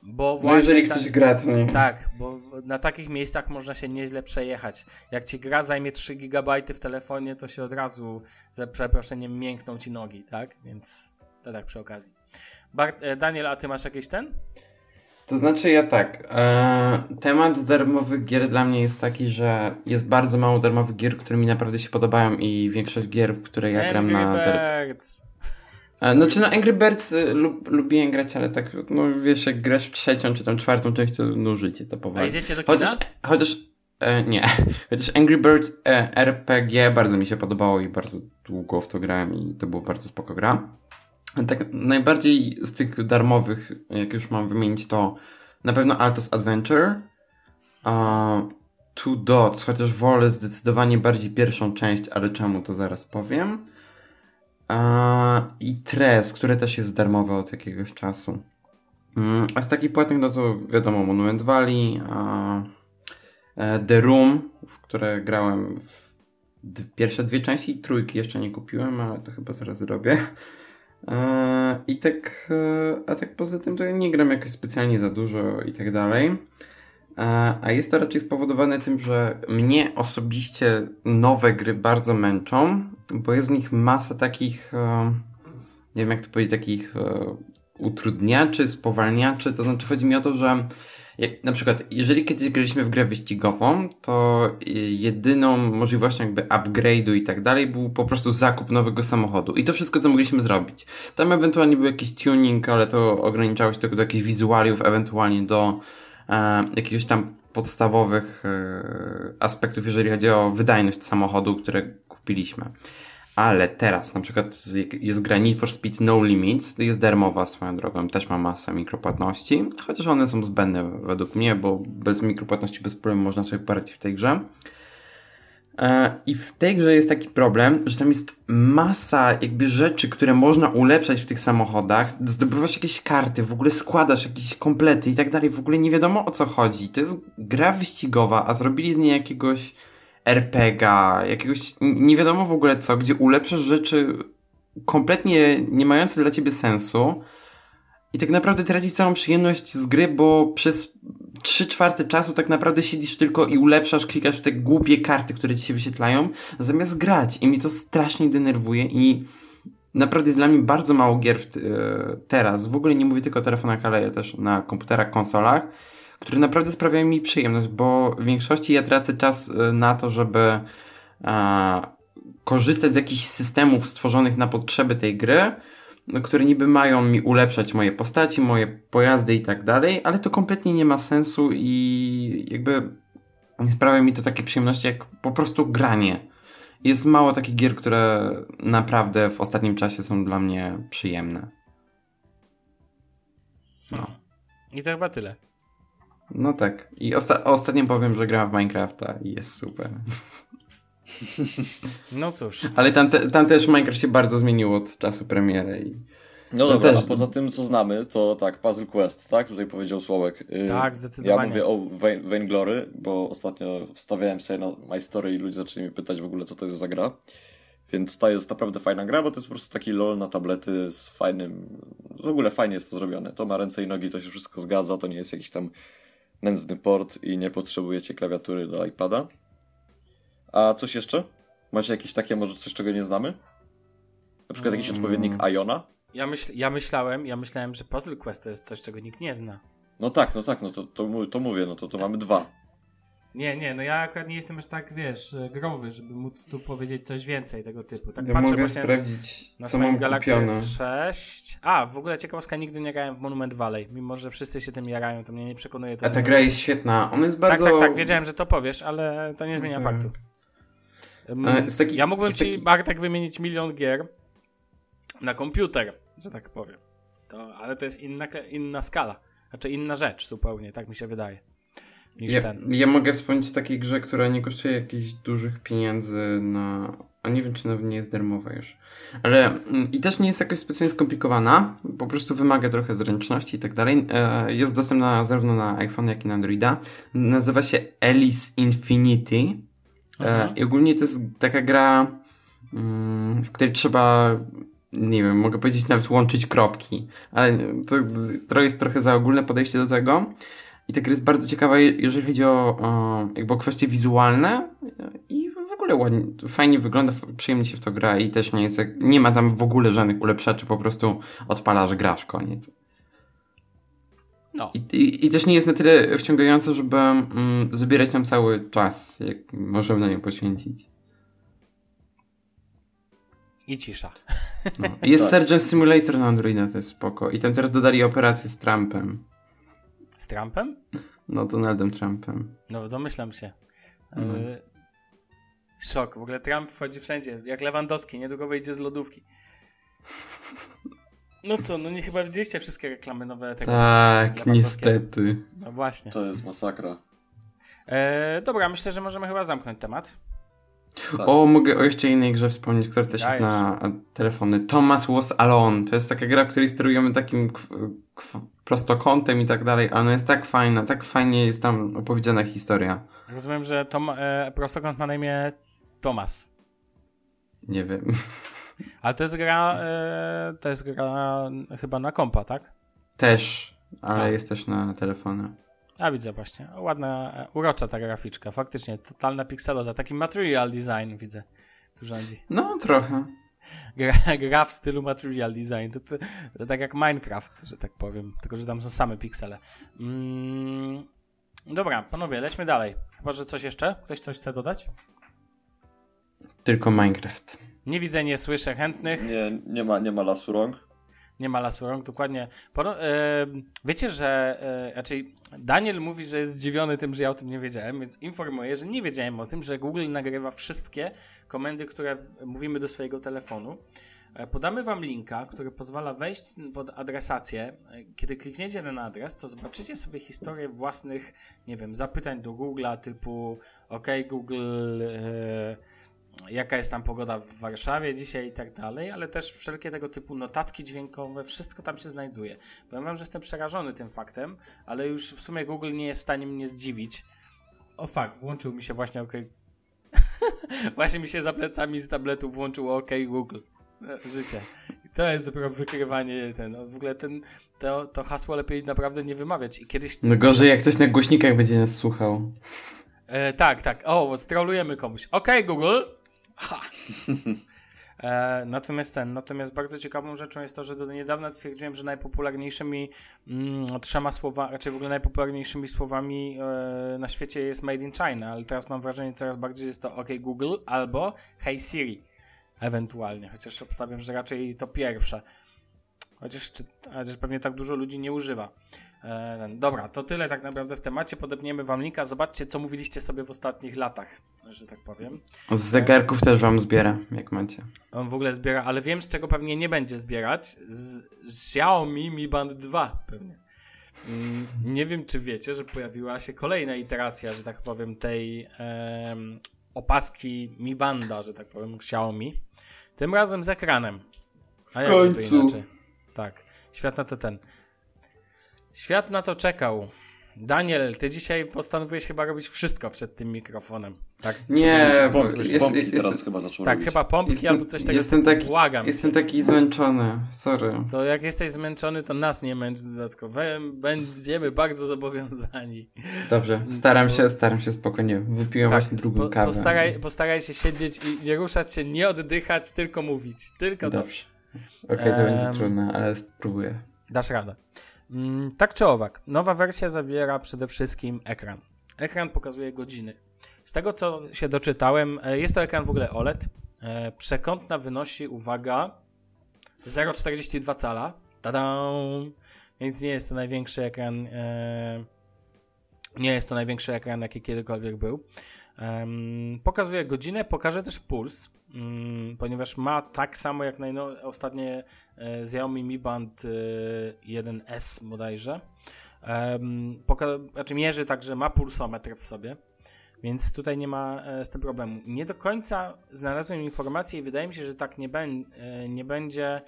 Bo no jeżeli ktoś gra, to nie. Tak, bo na takich miejscach można się nieźle przejechać. Jak ci gra zajmie 3 GB w telefonie, to się od razu, za przeproszeniem, miękną ci nogi, tak? Więc to tak przy okazji. Bart, e, Daniel, a ty masz jakieś ten? To znaczy ja tak. E, temat darmowych gier dla mnie jest taki, że jest bardzo mało darmowych gier, które mi naprawdę się podobają i większość gier, w które ja Angry gram na... Birds. No czy no Angry Birds y, lub, lubiłem grać, ale tak, no wiesz, jak grasz w trzecią czy tam czwartą część, to no życie to powoli. A idziecie do kina? Chociaż, chociaż e, nie, chociaż Angry Birds e, RPG bardzo mi się podobało i bardzo długo w to grałem i to było bardzo spoko gra. Tak najbardziej z tych darmowych, jak już mam wymienić, to na pewno Altos Adventure, Uh, Two Dots, chociaż wolę zdecydowanie bardziej pierwszą część, ale czemu to zaraz powiem. Uh, I Tres, które też jest darmowe od jakiegoś czasu. Um, a z takich płatnych, no to wiadomo, Monument Valley, uh, The Room, w które grałem w pierwsze dwie części, trójki jeszcze nie kupiłem, ale to chyba zaraz zrobię. I tak, a tak poza tym to ja nie gram jakoś specjalnie za dużo i tak dalej. A jest to raczej spowodowane tym, że mnie osobiście nowe gry bardzo męczą, bo jest w nich masa takich, nie wiem jak to powiedzieć, takich utrudniaczy, spowalniaczy. To znaczy chodzi mi o to, że jak, na przykład, jeżeli kiedyś graliśmy w grę wyścigową, to jedyną możliwością jakby upgrade'u i tak dalej był po prostu zakup nowego samochodu. I to wszystko, co mogliśmy zrobić. Tam ewentualnie był jakiś tuning, ale to ograniczało się tylko do jakichś wizualiów, ewentualnie do e, jakiegoś tam podstawowych e, aspektów, jeżeli chodzi o wydajność samochodu, które kupiliśmy. Ale teraz na przykład jest gra Need for Speed No Limits, jest darmowa swoją drogą, też ma masę mikropłatności, chociaż one są zbędne według mnie, bo bez mikropłatności bez problemu można sobie poradzić w tej grze. E, I w tej grze jest taki problem, że tam jest masa jakby rzeczy, które można ulepszać w tych samochodach. Zdobywasz jakieś karty, w ogóle składasz jakieś komplety i tak dalej. W ogóle nie wiadomo o co chodzi. To jest gra wyścigowa, a zrobili z niej jakiegoś RPGa, jakiegoś nie wiadomo w ogóle co, gdzie ulepszasz rzeczy kompletnie nie mające dla ciebie sensu i tak naprawdę tracisz całą przyjemność z gry, bo przez 3 czwarte czasu tak naprawdę siedzisz tylko i ulepszasz, klikasz w te głupie karty, które ci się wyświetlają, zamiast grać. I mi to strasznie denerwuje i naprawdę jest dla mnie bardzo mało gier w, e, teraz. W ogóle nie mówię tylko o telefonach, ale też na komputerach, konsolach, które naprawdę sprawiają mi przyjemność, bo w większości ja tracę czas e, na to, żeby a, korzystać z jakichś systemów stworzonych na potrzeby tej gry, które niby mają mi ulepszać moje postaci, moje pojazdy i tak dalej, ale to kompletnie nie ma sensu i jakby nie sprawia mi to takiej przyjemności jak po prostu granie. Jest mało takich gier, które naprawdę w ostatnim czasie są dla mnie przyjemne. No. I to chyba tyle. No tak. I osta ostatnio powiem, że gram w Minecrafta i jest super. No cóż. Ale tam, te, tam też Minecraft się bardzo zmienił od czasu premiery. I... No, no dobra, też... a poza tym, co znamy, to tak, Puzzle Quest, tak? Tutaj powiedział Słowek. Y, tak, zdecydowanie. Ja mówię o Vainglory, bo ostatnio wstawiałem sobie na My Story i ludzie zaczęli mnie pytać w ogóle, co to jest za gra. Więc to jest naprawdę fajna gra, bo to jest po prostu taki LOL na tablety z fajnym... W ogóle fajnie jest to zrobione. To ma ręce i nogi, to się wszystko zgadza, to nie jest jakiś tam nędzny port i nie potrzebujecie klawiatury do iPada. A coś jeszcze? Macie jakieś takie, może coś, czego nie znamy? Na przykład jakiś mm. odpowiednik Iona? Ja, myśl, ja myślałem, ja myślałem, że Puzzle Quest to jest coś, czego nikt nie zna. No tak, no tak, no to, to, to mówię, no to, to mamy dwa. Nie, nie, no ja akurat nie jestem aż tak, wiesz, growy, żeby móc tu powiedzieć coś więcej tego typu. Tak ja patrzę mogę sprawdzić, na co mam Galaxy kupione. S6. A, w ogóle ciekawostka, nigdy nie grałem w Monument Valley, mimo że wszyscy się tym jarają, to mnie nie przekonuje. To A ta gra jest świetna, on jest bardzo... Tak, tak, tak, wiedziałem, że to powiesz, ale to nie zmienia tak. faktu. Taki, ja mógłbym ci, taki... Bartek, wymienić milion gier na komputer, że tak powiem. To, ale to jest inna, inna skala. Znaczy inna rzecz zupełnie, tak mi się wydaje. Ja, ja mogę wspomnieć o takiej grze, która nie kosztuje jakichś dużych pieniędzy na... A nie wiem, czy nawet nie jest darmowa już. Ale mm, i też nie jest jakoś specjalnie skomplikowana. Po prostu wymaga trochę zręczności i tak dalej. E, jest dostępna zarówno na iPhone, jak i na Androida. Nazywa się Alice Infinity. E, I ogólnie to jest taka gra, mm, w której trzeba nie wiem, mogę powiedzieć nawet łączyć kropki, ale to, to jest trochę za ogólne podejście do tego. I ta gra jest bardzo ciekawa, jeżeli chodzi o, o jakby o kwestie wizualne i w ogóle ładnie, fajnie wygląda, przyjemnie się w to gra i też nie jest, nie ma tam w ogóle żadnych ulepszaczy, po prostu odpalasz, grasz, koniec. No. I, i, I, też nie jest na tyle wciągające, żeby mm, zbierać tam cały czas, jak możemy na nią poświęcić. I cisza. No. Jest tak. Surgeon Simulator na Androida, to jest spoko. I tam teraz dodali operację z Trumpem. Z Trumpem? No, Donaldem Trumpem. No, domyślam się. No. Y szok. W ogóle Trump wchodzi wszędzie. Jak Lewandowski, niedługo wyjdzie z lodówki. No co, no nie chyba widzieliście wszystkie reklamy nowe tego. Tak, niestety. No właśnie. To jest masakra. E, dobra, myślę, że możemy chyba zamknąć temat. Tak. O, mogę o jeszcze innej grze wspomnieć, która też Dajesz. jest na telefony. Thomas Was Alone. To jest taka gra, w której sterujemy takim prostokątem i tak dalej, a ona jest tak fajna, tak fajnie jest tam opowiedziana historia. Rozumiem, że Tom, e, prostokąt ma na imię Tomas. Nie wiem. Ale to jest gra, e, to jest gra chyba na kompa, tak? Też, ale A. jest też na telefony. A widzę właśnie. Ładna, e, urocza ta graficzka. Faktycznie, totalna pikseloza. Taki material design widzę. Tu rządzi. No, trochę. Gra, gra w stylu material design. To, to, to tak jak Minecraft, że tak powiem. Tylko, że tam są same piksele. Mm, dobra, panowie, lećmy dalej. Chyba, że coś jeszcze? Ktoś coś chce dodać? Tylko Minecraft. Nie widzę, nie słyszę chętnych. Nie, nie, ma, nie ma lasu rąk. Nie ma lasu rąk, dokładnie. Poro- e, wiecie, że e, raczej Daniel mówi, że jest zdziwiony tym, że ja o tym nie wiedziałem, więc informuję, że nie wiedziałem o tym, że Google nagrywa wszystkie komendy, które mówimy do swojego telefonu. E, podamy wam linka, który pozwala wejść pod adresację. Kiedy klikniecie ten adres, to zobaczycie sobie historię własnych, nie wiem, zapytań do Google'a typu OK Google, e, jaka jest tam pogoda w Warszawie dzisiaj i tak dalej, ale też wszelkie tego typu notatki dźwiękowe, wszystko tam się znajduje. Powiem wam, że jestem przerażony tym faktem, ale już w sumie Google nie jest w stanie mnie zdziwić. O fakt, włączył mi się właśnie OK. właśnie mi się za plecami z tabletu włączyło OK Google. E, Życie. I to jest dopiero wykrywanie ten. W ogóle ten, to, to hasło lepiej naprawdę nie wymawiać. I kiedyś. No gorzej, jak ktoś na głośnikach będzie nas słuchał. E, tak, tak. O, strolujemy komuś. Okej, Google. Ha. E, natomiast ten, natomiast bardzo ciekawą rzeczą jest to, że do niedawna twierdziłem, że najpopularniejszymi mm, trzema słowami, raczej w ogóle najpopularniejszymi słowami e, na świecie jest Made in China, ale teraz mam wrażenie coraz bardziej jest to OK Google albo Hey Siri ewentualnie, chociaż obstawiam, że raczej to pierwsze. Chociaż, czy, chociaż pewnie tak dużo ludzi nie używa. E, dobra, to tyle tak naprawdę w temacie. Podepniemy wam linka. Zobaczcie, co mówiliście sobie w ostatnich latach, że tak powiem. Z zegarków też wam zbiera, jak macie. On w ogóle zbiera, ale wiem, z czego pewnie nie będzie zbierać. Z Xiaomi Mi Band 2 pewnie. Mm, Nie wiem, czy wiecie, że pojawiła się kolejna iteracja, że tak powiem, tej opaski Mi Banda, że tak powiem, Xiaomi. Tym razem z ekranem. A jak to końcu. inaczej? Tak. Świat na to ten. Świat na to czekał. Daniel, ty dzisiaj postanowiłeś chyba robić wszystko przed tym mikrofonem. Tak? Nie, bo Pompki, jest, pompki jest, teraz chyba zaczął Tak, robić. chyba pompki Jestem- albo coś takiego. jestem taki- Błagam. jestem taki zmęczony. Sorry. To jak jesteś zmęczony, to nas nie męcz dodatkowo. Będziemy bardzo zobowiązani. Dobrze, staram się, staram się spokojnie. Wypiłem właśnie drugą po- kawę. Postaraj, postaraj się siedzieć i nie ruszać się, nie oddychać, tylko mówić. Tylko to. Dobrze. Okej, to będzie Em. trudne, ale spróbuję. Dasz radę. Mm, tak czy owak, nowa wersja zawiera przede wszystkim ekran. Ekran pokazuje godziny. Z tego co się doczytałem, e, jest to ekran w ogóle OLED. E, Przekątna wynosi, uwaga, 0,42 cala. Tada! Więc nie jest to największy ekran. E, nie jest to największy ekran, jaki kiedykolwiek był. Pokazuje godzinę, pokaże też puls, mm, ponieważ ma tak samo jak najno- ostatnie e, Xiaomi Mi Band e, 1S bodajże. Um, poka- znaczy mierzy także ma pulsometr w sobie, więc tutaj nie ma e, z tym problemu. Nie do końca znalazłem informację i wydaje mi się, że tak nie, bę- e, nie będzie,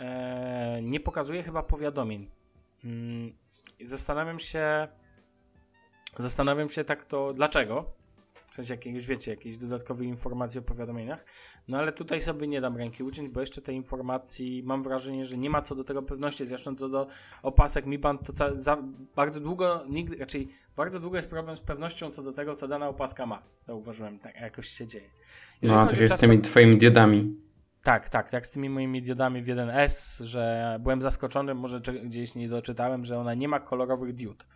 e, nie pokazuje chyba powiadomień. Mm, zastanawiam się, zastanawiam się tak to, dlaczego? W sensie jakiegoś, wiecie, jakiejś dodatkowej informacji o powiadomieniach. No ale tutaj sobie nie dam ręki uciąć, bo jeszcze tej informacji mam wrażenie, że nie ma co do tego pewności. Zresztą co do opasek Mi Band, to ca- za, bardzo długo, nigdy, raczej bardzo długo jest problem z pewnością co do tego, co dana opaska ma. Zauważyłem, tak jakoś się dzieje. Jeżeli No, tak jest z tymi twoimi diodami. tak, tak, tak z tymi moimi diodami w 1S, że byłem zaskoczony, może gdzieś nie doczytałem, że ona nie ma kolorowych diod.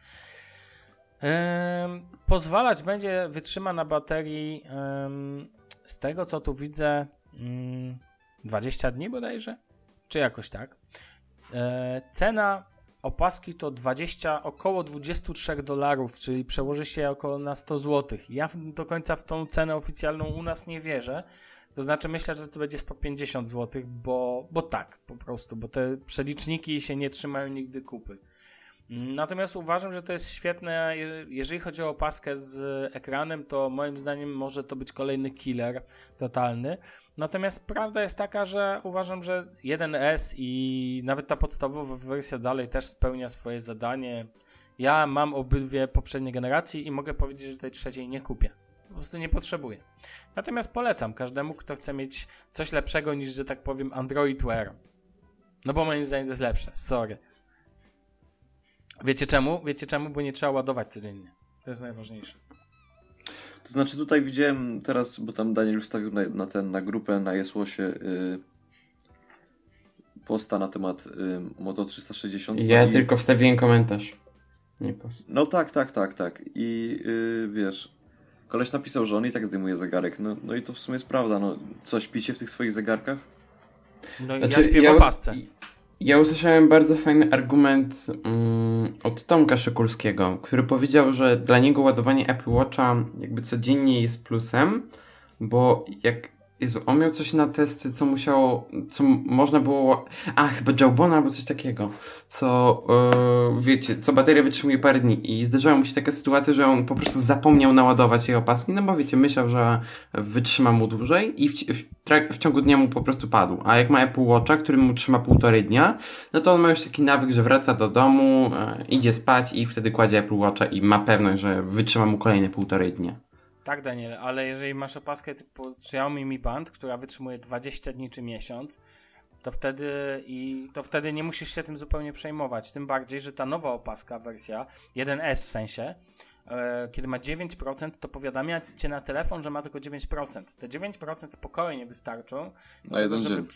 Pozwalać będzie, wytrzyma na baterii z tego co tu widzę mm, 20 dni bodajże, czy jakoś tak. E, cena opaski to 20, około 23 dolarów, czyli przełoży się około na 100 zł. Ja do końca w tą cenę oficjalną u nas nie wierzę, to znaczy myślę, że to będzie 150 zł, bo, bo tak, po prostu, bo te przeliczniki się nie trzymają nigdy kupy. Natomiast uważam, że to jest świetne. Jeżeli chodzi o opaskę z ekranem, to moim zdaniem może to być kolejny killer totalny. Natomiast prawda jest taka, że uważam, że 1S i nawet ta podstawowa wersja dalej też spełnia swoje zadanie. Ja mam obydwie poprzednie generacje i mogę powiedzieć, że tej trzeciej nie kupię. Po prostu nie potrzebuję. Natomiast polecam każdemu, kto chce mieć coś lepszego niż, że tak powiem, Android Wear. No bo moim zdaniem to jest lepsze. Sorry. Wiecie czemu? Wiecie czemu? Bo nie trzeba ładować codziennie. To jest najważniejsze. To znaczy tutaj widziałem teraz, bo tam Daniel wstawił na, na ten, na grupę, na Jesłosie yy, posta na temat yy, Moto 360. Ja i... tylko wstawiłem komentarz. Nie post. No tak, tak, tak, tak. I yy, wiesz, koleś napisał, że on i tak zdejmuje zegarek. No, no i to w sumie jest prawda. No, co, śpicie w tych swoich zegarkach? No i Znaczy, ja śpię ja opasce. Ja usłyszałem bardzo fajny argument mm, od Tomka Szykulskiego, który powiedział, że dla niego ładowanie Apple Watcha jakby codziennie jest plusem, bo jak Jezu, on miał coś na testy, co musiało, co można było, a chyba Jawbona albo coś takiego, co yy, wiecie, co bateria wytrzymuje parę dni i zdarzyła mu się taka sytuacja, że on po prostu zapomniał naładować jej opaski, no bo wiecie, myślał, że wytrzyma mu dłużej i w, w, w ciągu dnia mu po prostu padł, a jak ma Apple Watcha, który mu trzyma półtorej dnia, no to on ma już taki nawyk, że wraca do domu, e, idzie spać i wtedy kładzie Apple Watcha i ma pewność, że wytrzyma mu kolejne półtorej dnia. Tak, Daniel, ale jeżeli masz opaskę typu Xiaomi Mi Band, która wytrzymuje 20 dni czy miesiąc, to wtedy i to wtedy nie musisz się tym zupełnie przejmować. Tym bardziej, że ta nowa opaska, wersja 1S w sensie, e, kiedy ma 9%, to powiadamia cię na telefon, że ma tylko 9%. Te 9% spokojnie wystarczą, Na jeden żeby, dzień.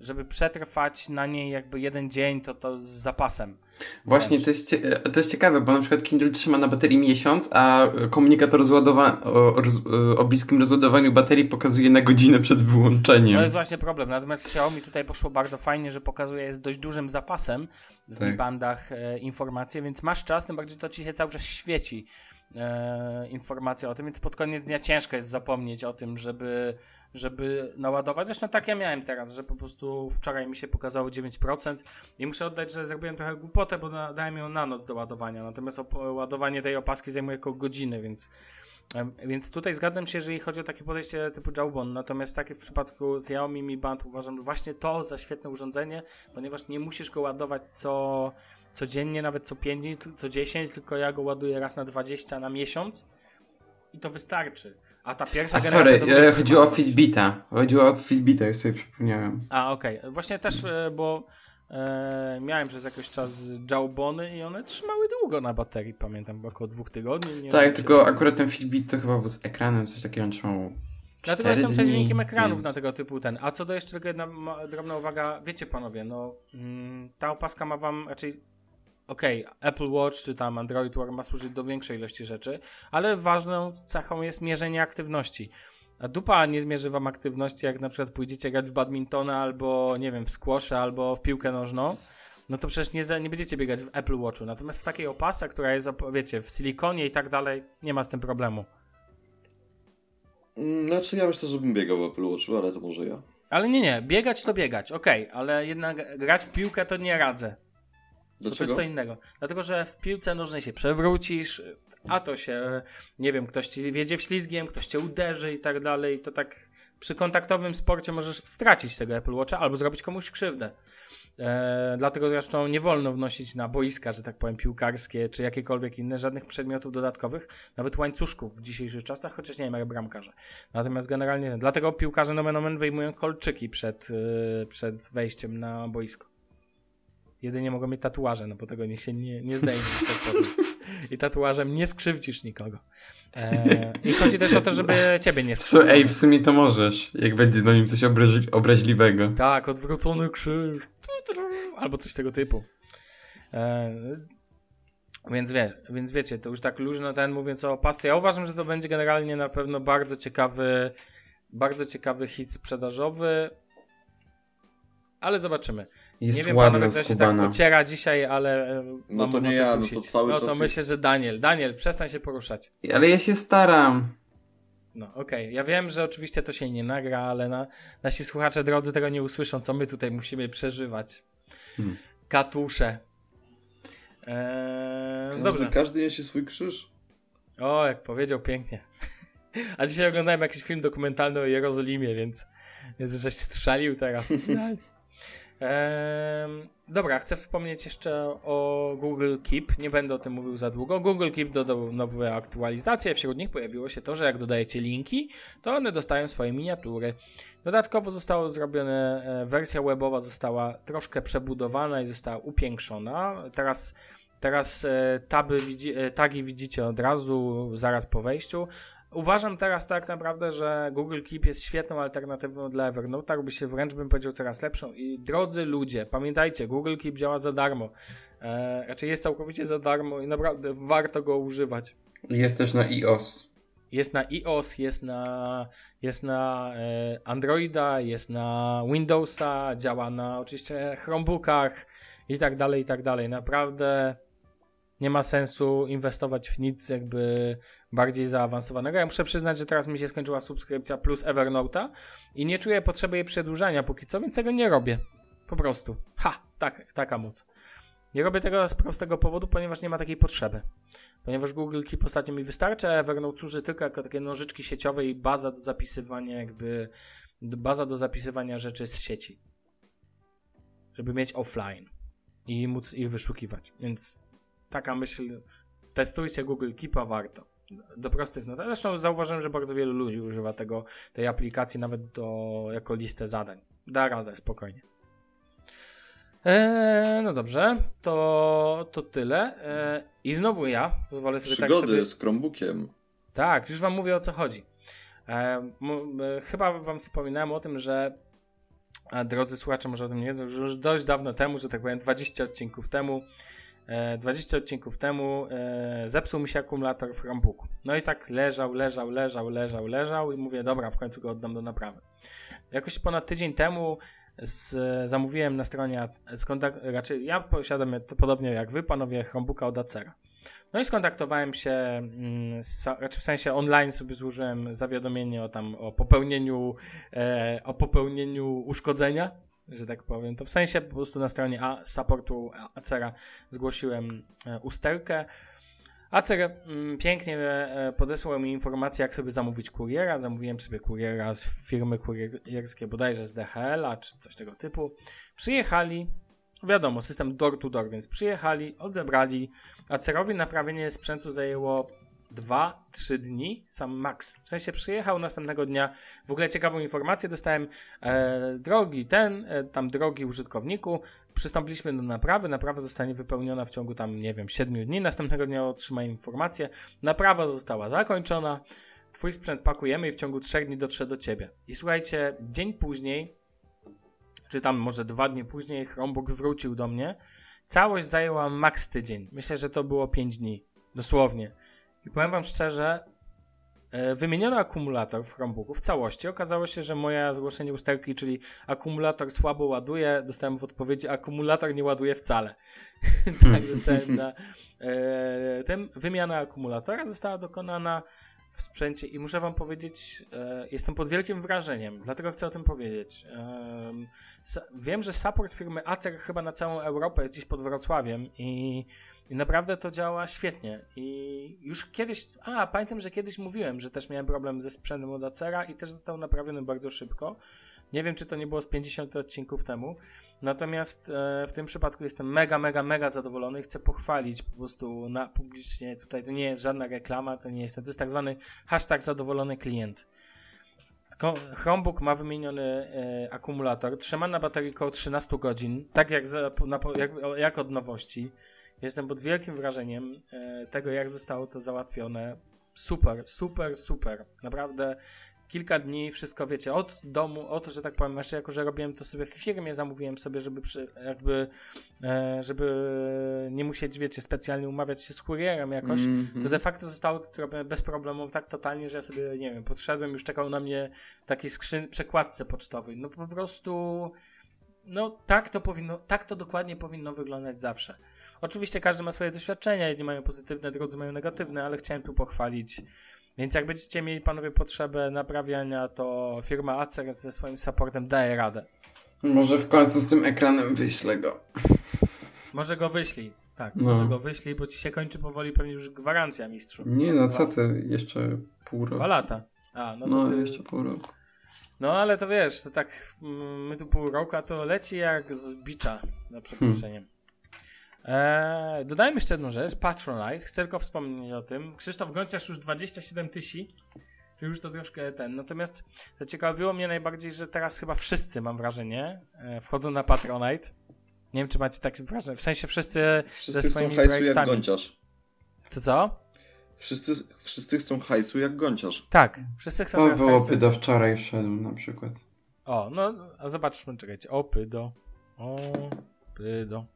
Żeby przetrwać na niej jakby jeden dzień, to to z zapasem. Właśnie, to jest, cie- to jest ciekawe, bo na przykład Kindle trzyma na baterii miesiąc, a komunikat o, rozładowa- o, roz- o bliskim rozładowaniu baterii pokazuje na godzinę przed wyłączeniem. To jest właśnie problem. Natomiast Xiaomi tutaj poszło bardzo fajnie, że pokazuje jest dość dużym zapasem w Tak. bandach e, informacje, więc masz czas, tym bardziej to ci się cały czas świeci e, informacja o tym, więc pod koniec dnia ciężko jest zapomnieć o tym, żeby, żeby naładować. Zresztą tak ja miałem teraz, że po prostu wczoraj mi się pokazało 9% i muszę oddać, że zrobiłem trochę głupotę, bo dałem ją na noc do ładowania, natomiast ładowanie tej opaski zajmuje około godziny, więc Więc tutaj zgadzam się, jeżeli chodzi o takie podejście typu Jawbone, natomiast takie w przypadku Xiaomi Mi Band uważam właśnie to za świetne urządzenie, ponieważ nie musisz go ładować co codziennie, nawet co 5 dni, co 10, tylko ja go ładuję raz na 20 na miesiąc i to wystarczy. A ta pierwsza A sorry, to e, chodziło o trzymała 20. Fitbita. Chodziło o Fitbita, już sobie przypomniałem. A, okej. Właśnie też, e, bo e, miałem przez jakiś czas Jawbony i one trzymały długo na baterii, pamiętam, bo około dwóch tygodni. Nie Tak, wiem, tylko czy- akurat ten Fitbit to chyba był z ekranem, coś takiego on trzymał Dlatego jestem przeciwnikiem ekranów więc- na tego typu ten. A co do jeszcze tylko jedna drobna uwaga, wiecie panowie, no mm, ta opaska ma wam raczej okej, Apple Watch czy tam Android Wear ma służyć do większej ilości rzeczy, ale ważną cechą jest mierzenie aktywności. A dupa nie zmierzy wam aktywności, jak na przykład pójdziecie grać w badmintona albo nie wiem, w squasha albo w piłkę nożną. No to przecież nie, za- nie będziecie biegać w Apple Watchu. Natomiast w takiej opasce, która jest, wiecie, w silikonie i tak dalej, nie ma z tym problemu. Mm, Znaczy ja myślę, że bym biegał w Apple Watchu, ale to może ja. Ale nie, nie, biegać to biegać, okej, ale jednak grać w piłkę to nie radzę. Bo to Dlaczego? jest co innego. Dlatego, że w piłce nożnej się przewrócisz, a to się, nie wiem, ktoś ci wiedzie w ślizgiem, ktoś cię uderzy i tak dalej. To tak przy kontaktowym sporcie możesz stracić tego Apple Watcha albo zrobić komuś krzywdę. E, dlatego zresztą nie wolno wnosić na boiska, że tak powiem, piłkarskie czy jakiekolwiek inne, żadnych przedmiotów dodatkowych, nawet łańcuszków w dzisiejszych czasach, chociaż nie wiem jak bramkarze. Natomiast generalnie, dlatego piłkarze nomen omen wyjmują kolczyki przed, e, przed wejściem na boisko. Jedynie mogą mieć tatuaże, no bo tego nie się nie, nie zdejmie. tak. I tatuażem nie skrzywdzisz nikogo. E, I chodzi też o to, żeby ciebie nie So, skrzywdzono. ej, w sumie to możesz, jak będzie do nim coś obraźli- obraźliwego. Tak, odwrócony krzyż. Albo coś tego typu. E, więc, wie, więc wiecie, to już tak luźno ten mówiąc o pasce. Ja uważam, że to będzie generalnie na pewno bardzo ciekawy, bardzo ciekawy hit sprzedażowy. Ale zobaczymy. Jest nie wiem, ładna panowie, kto się tak pociera dzisiaj, ale e, No mam to nie ja, no to puścić. cały No to czas myślę, jest- że Daniel. Daniel, przestań się poruszać. Ale ja się staram. No, okej. Ja wiem, że oczywiście to się nie nagra, ale na, nasi słuchacze drodzy tego nie usłyszą, co my tutaj musimy przeżywać. Hmm. Katusze. Eee, Każdy, dobrze. każdy niesie swój krzyż. O, jak powiedział pięknie. A dzisiaj oglądałem jakiś film dokumentalny o Jerozolimie, więc, więc żeś strzelił teraz. Dobra, chcę wspomnieć jeszcze o Google Keep. Nie będę o tym mówił za długo. Google Keep dodał nowe aktualizacje. Wśród nich pojawiło się to, że jak dodajecie linki, to one dostają swoje miniatury. Dodatkowo zostało zrobione, e, wersja webowa została troszkę przebudowana i została upiększona. Teraz Teraz e, taby, e, tagi widzicie od razu, zaraz po wejściu. Uważam teraz tak naprawdę, że Google Keep jest świetną alternatywą dla Evernote, robi się wręcz bym powiedział coraz lepszą. I drodzy ludzie, pamiętajcie, Google Keep działa za darmo. E, raczej jest całkowicie za darmo i naprawdę warto go używać. Jest też na iOS. Jest na iOS, jest na, jest na e, Androida, jest na Windowsa, działa na oczywiście Chromebookach i tak dalej, i tak dalej. Naprawdę nie ma sensu inwestować w nic jakby bardziej zaawansowanego. Ja muszę przyznać, że teraz mi się skończyła subskrypcja plus Evernote'a i nie czuję potrzeby jej przedłużania póki co, więc tego nie robię. Po prostu. Ha! Tak, taka moc. Nie robię tego z prostego powodu, ponieważ nie ma takiej potrzeby. Ponieważ Google Keep ostatnio mi wystarcza, Evernote służy tylko jako takie nożyczki sieciowe i baza do zapisywania jakby baza do zapisywania rzeczy z sieci. Żeby mieć offline i móc ich wyszukiwać. Więc taka myśl, testujcie Google Keepa, warto. Do prostych notat. Zresztą zauważyłem, że bardzo wielu ludzi używa tego, tej aplikacji nawet do, jako listę zadań. Da radę, spokojnie. Eee, no dobrze, to, to tyle. Eee, I znowu ja pozwolę sobie Przygody tak sobie... z Chromebookiem. Tak, już wam mówię o co chodzi. Eee, e, chyba wam wspominałem o tym, że a drodzy słuchacze może o tym nie wiedzą, że już dość dawno temu, że tak powiem 20 odcinków temu, e, 20 odcinków temu e, zepsuł mi się akumulator w Chromebooku. No i tak leżał, leżał, leżał, leżał, leżał i mówię, dobra, w końcu go oddam do naprawy. Jakoś ponad tydzień temu z, zamówiłem na stronie, skontakt, raczej ja posiadam podobnie jak wy, panowie, Chromebooka od Acera. No i skontaktowałem się, mm, z, raczej w sensie online sobie złożyłem zawiadomienie o tam, o popełnieniu, e, o popełnieniu uszkodzenia, że tak powiem. To w sensie po prostu na stronie A, supportu Acera zgłosiłem e, usterkę. Acer mm, pięknie e, podesłał mi informację, jak sobie zamówić kuriera. Zamówiłem sobie kuriera z firmy kurierskiej, bodajże z DHL-a, czy coś tego typu. Przyjechali, wiadomo, system door to door, więc przyjechali, odebrali. Acerowi naprawienie sprzętu zajęło 2-3 dni, sam max. W sensie przyjechał następnego dnia. W ogóle ciekawą informację dostałem. E, drogi ten, e, tam drogi użytkowniku, przystąpiliśmy do naprawy. Naprawa zostanie wypełniona w ciągu tam, nie wiem, 7 dni. Następnego dnia otrzyma informację. Naprawa została zakończona. Twój sprzęt pakujemy i w ciągu 3 dni dotrze do ciebie. I słuchajcie, dzień później, czy tam może dwa dni później, Chromebook wrócił do mnie. Całość zajęła maks tydzień. Myślę, że to było 5 dni. Dosłownie. I powiem wam szczerze, e, wymieniono akumulator w Chromebooku w całości. Okazało się, że moje zgłoszenie usterki, czyli akumulator słabo ładuje, dostałem w odpowiedzi akumulator nie ładuje wcale. tak dostałem na e, tym. Wymiana akumulatora została dokonana w sprzęcie i muszę wam powiedzieć, e, jestem pod wielkim wrażeniem, dlatego chcę o tym powiedzieć. Wiem, że support firmy Acer chyba na całą Europę jest gdzieś pod Wrocławiem i i naprawdę to działa świetnie. I już kiedyś, a pamiętam, że kiedyś mówiłem, że też miałem problem ze sprzętem od Acera i też został naprawiony bardzo szybko. Nie wiem, czy to nie było z 50 odcinków temu. Natomiast e, w tym przypadku jestem mega, mega, mega zadowolony i chcę pochwalić po prostu na publicznie. Tutaj to nie jest żadna reklama, to nie jest, to jest tak zwany hashtag zadowolony klient. Chromebook ma wymieniony e, akumulator, trzyma na baterii około 13 godzin, tak jak, za, na, jak, jak od nowości. Jestem pod wielkim wrażeniem e, tego, jak zostało to załatwione. Super, super, super. Naprawdę kilka dni, wszystko wiecie, od domu, od, że tak powiem, jeszcze jako, że robiłem to sobie w firmie, zamówiłem sobie, żeby przy, jakby, e, żeby nie musieć, wiecie, specjalnie umawiać się z kurierem jakoś, mm -hmm. to de facto zostało to zrobione bez problemów tak totalnie, że ja sobie, nie wiem, podszedłem, już czekał na mnie taki skrzyn, przekładce pocztowej. No po prostu, no tak to powinno, tak to dokładnie powinno wyglądać zawsze. Oczywiście każdy ma swoje doświadczenia, jedni mają pozytywne, drudzy mają negatywne, ale chciałem tu pochwalić. Więc jak będziecie mieli panowie potrzebę naprawiania, to firma Acer ze swoim supportem daje radę. Może w końcu z tym ekranem wyślę go. Może go wyślij. Tak, No. może go wyślij, bo ci się kończy powoli pewnie już gwarancja, mistrzu. Nie no, co ty, jeszcze pół roku. Dwa lata. A, no to No, ty... jeszcze pół roku. No ale to wiesz, to tak mm, my tu pół roku, a to leci jak z bicza, za przeproszeniem. Eee, dodajmy jeszcze jedną rzecz, Patronite, chcę tylko wspomnieć o tym. Krzysztof Gonciarz już 27 tysięcy, już to troszkę ten, natomiast zaciekawiło mnie najbardziej, że teraz chyba wszyscy, mam wrażenie, e, wchodzą na Patronite. Nie wiem, czy macie takie wrażenie, w sensie wszyscy Wszyscy ze chcą swoimi hajsu jak gąciarz. Co, co? Wszyscy, wszyscy chcą hajsu jak gąciarz. Tak, wszyscy chcą teraz Paweł hajsu. Opydo wczoraj wszedł na przykład. O, no, a zobaczmy, czekajcie. Opydo. Opydo.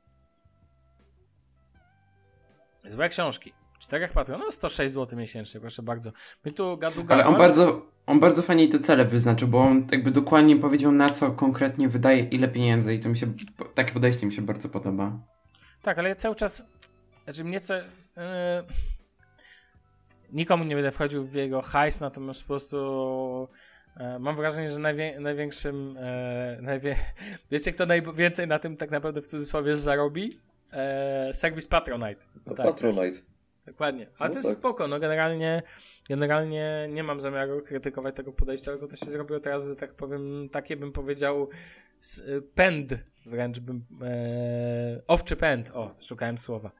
Złe książki. Czterech patronów, no 106 zł miesięcznie, proszę bardzo. My tu gadu Ale on bardzo, on bardzo fajnie te cele wyznaczył, bo on jakby dokładnie powiedział na co konkretnie wydaje ile pieniędzy i to mi się, takie podejście mi się bardzo podoba. Tak, ale ja cały czas, znaczy mnie co... Yy, nikomu nie będę wchodził w jego hajs, natomiast po prostu e, mam wrażenie, że najwię, największym, e, najwie, wiecie kto najwięcej na tym tak naprawdę w cudzysłowie zarobi? E, serwis Patronite. No tak. Patronite. Dokładnie. Ale No to jest tak. spoko, no generalnie, generalnie nie mam zamiaru krytykować tego podejścia, tylko to się zrobiło teraz, że tak powiem, takie bym powiedział y, pęd wręcz bym, e, owczy pęd, o, szukałem słowa.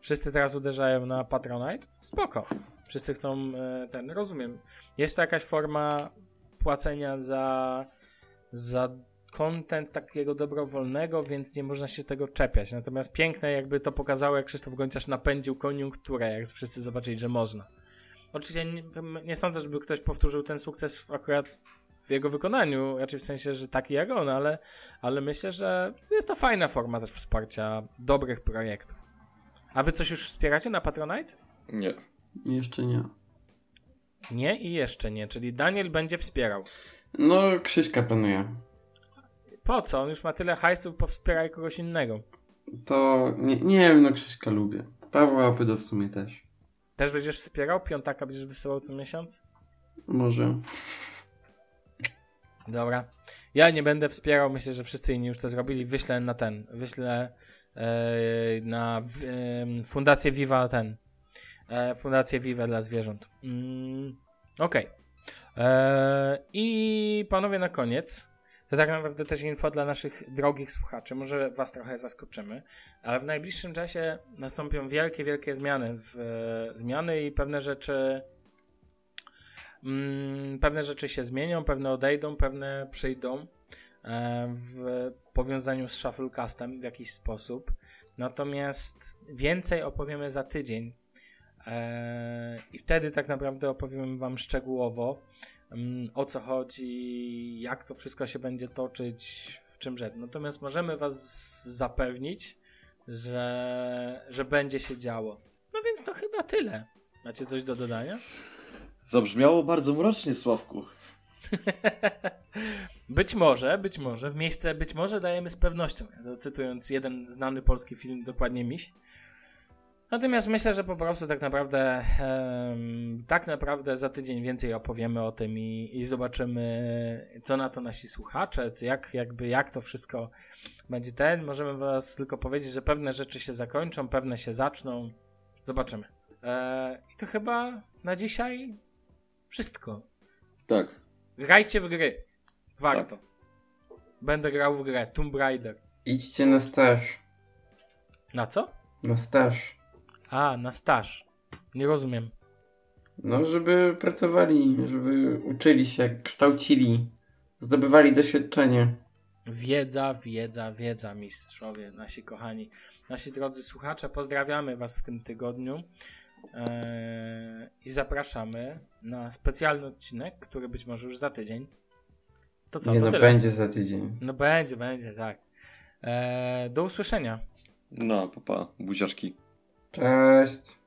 Wszyscy teraz uderzają na Patronite, spoko. Wszyscy chcą e, ten, rozumiem. Jest to jakaś forma płacenia za, za content takiego dobrowolnego, więc nie można się tego czepiać. Natomiast piękne jakby to pokazało, jak Krzysztof Gonciarz napędził koniunkturę, jak wszyscy zobaczyli, że można. Oczywiście nie, nie sądzę, żeby ktoś powtórzył ten sukces akurat w jego wykonaniu, raczej w sensie, że taki jak on, ale, ale myślę, że jest to fajna forma też wsparcia dobrych projektów. A wy coś już wspieracie na Patronite? Nie. Jeszcze nie. Nie i jeszcze nie, czyli Daniel będzie wspierał. No, Krzyśka planuje. Po co? On już ma tyle hajsu, powspieraj kogoś innego. To nie, nie wiem, no Krzyśka lubię. Pawła Opydo w sumie też. Też będziesz wspierał? Piątaka będziesz wysyłał co miesiąc? Może. Dobra. Ja nie będę wspierał, myślę, że wszyscy inni już to zrobili. Wyślę na ten, wyślę e, na em, Fundację Viva ten. E, Fundację Viva dla zwierząt. Mm, Okej. E, I panowie na koniec. To tak naprawdę też info dla naszych drogich słuchaczy. Może was trochę zaskoczymy, ale w najbliższym czasie nastąpią wielkie, wielkie zmiany. W, zmiany i pewne rzeczy Mm, pewne rzeczy się zmienią, pewne odejdą, pewne przyjdą e, w powiązaniu z Shufflecastem w jakiś sposób. Natomiast więcej opowiemy za tydzień. E, I wtedy tak naprawdę opowiem Wam szczegółowo o co chodzi, jak to wszystko się będzie toczyć, w czym rzecz. Natomiast możemy Was zapewnić, że, że będzie się działo. No więc to chyba tyle. Macie coś do dodania? Zabrzmiało bardzo mrocznie, Sławku. Być może, być może, w miejsce być może dajemy z pewnością, cytując jeden znany polski film, dokładnie miś. Natomiast myślę, że po prostu tak naprawdę tak naprawdę za tydzień więcej opowiemy o tym i, i zobaczymy, co na to nasi słuchacze, co, jak, jakby, jak to wszystko będzie ten. Możemy was tylko powiedzieć, że pewne rzeczy się zakończą, pewne się zaczną. Zobaczymy. E, I to chyba na dzisiaj wszystko. Tak. Grajcie w gry. Warto. Będę grał w grę Tomb Raider. Idźcie na staż. Na co? Na staż. A, na staż. Nie rozumiem. No, żeby pracowali, żeby uczyli się, kształcili, zdobywali doświadczenie. Wiedza, wiedza, wiedza, mistrzowie, nasi kochani. Nasi drodzy słuchacze, pozdrawiamy Was w tym tygodniu eee, i zapraszamy na specjalny odcinek, który być może już za tydzień. To co, Nie to no, tyle. będzie za tydzień. No będzie, będzie, tak. Eee, do usłyszenia. No, papa, buziaczki. Cześć.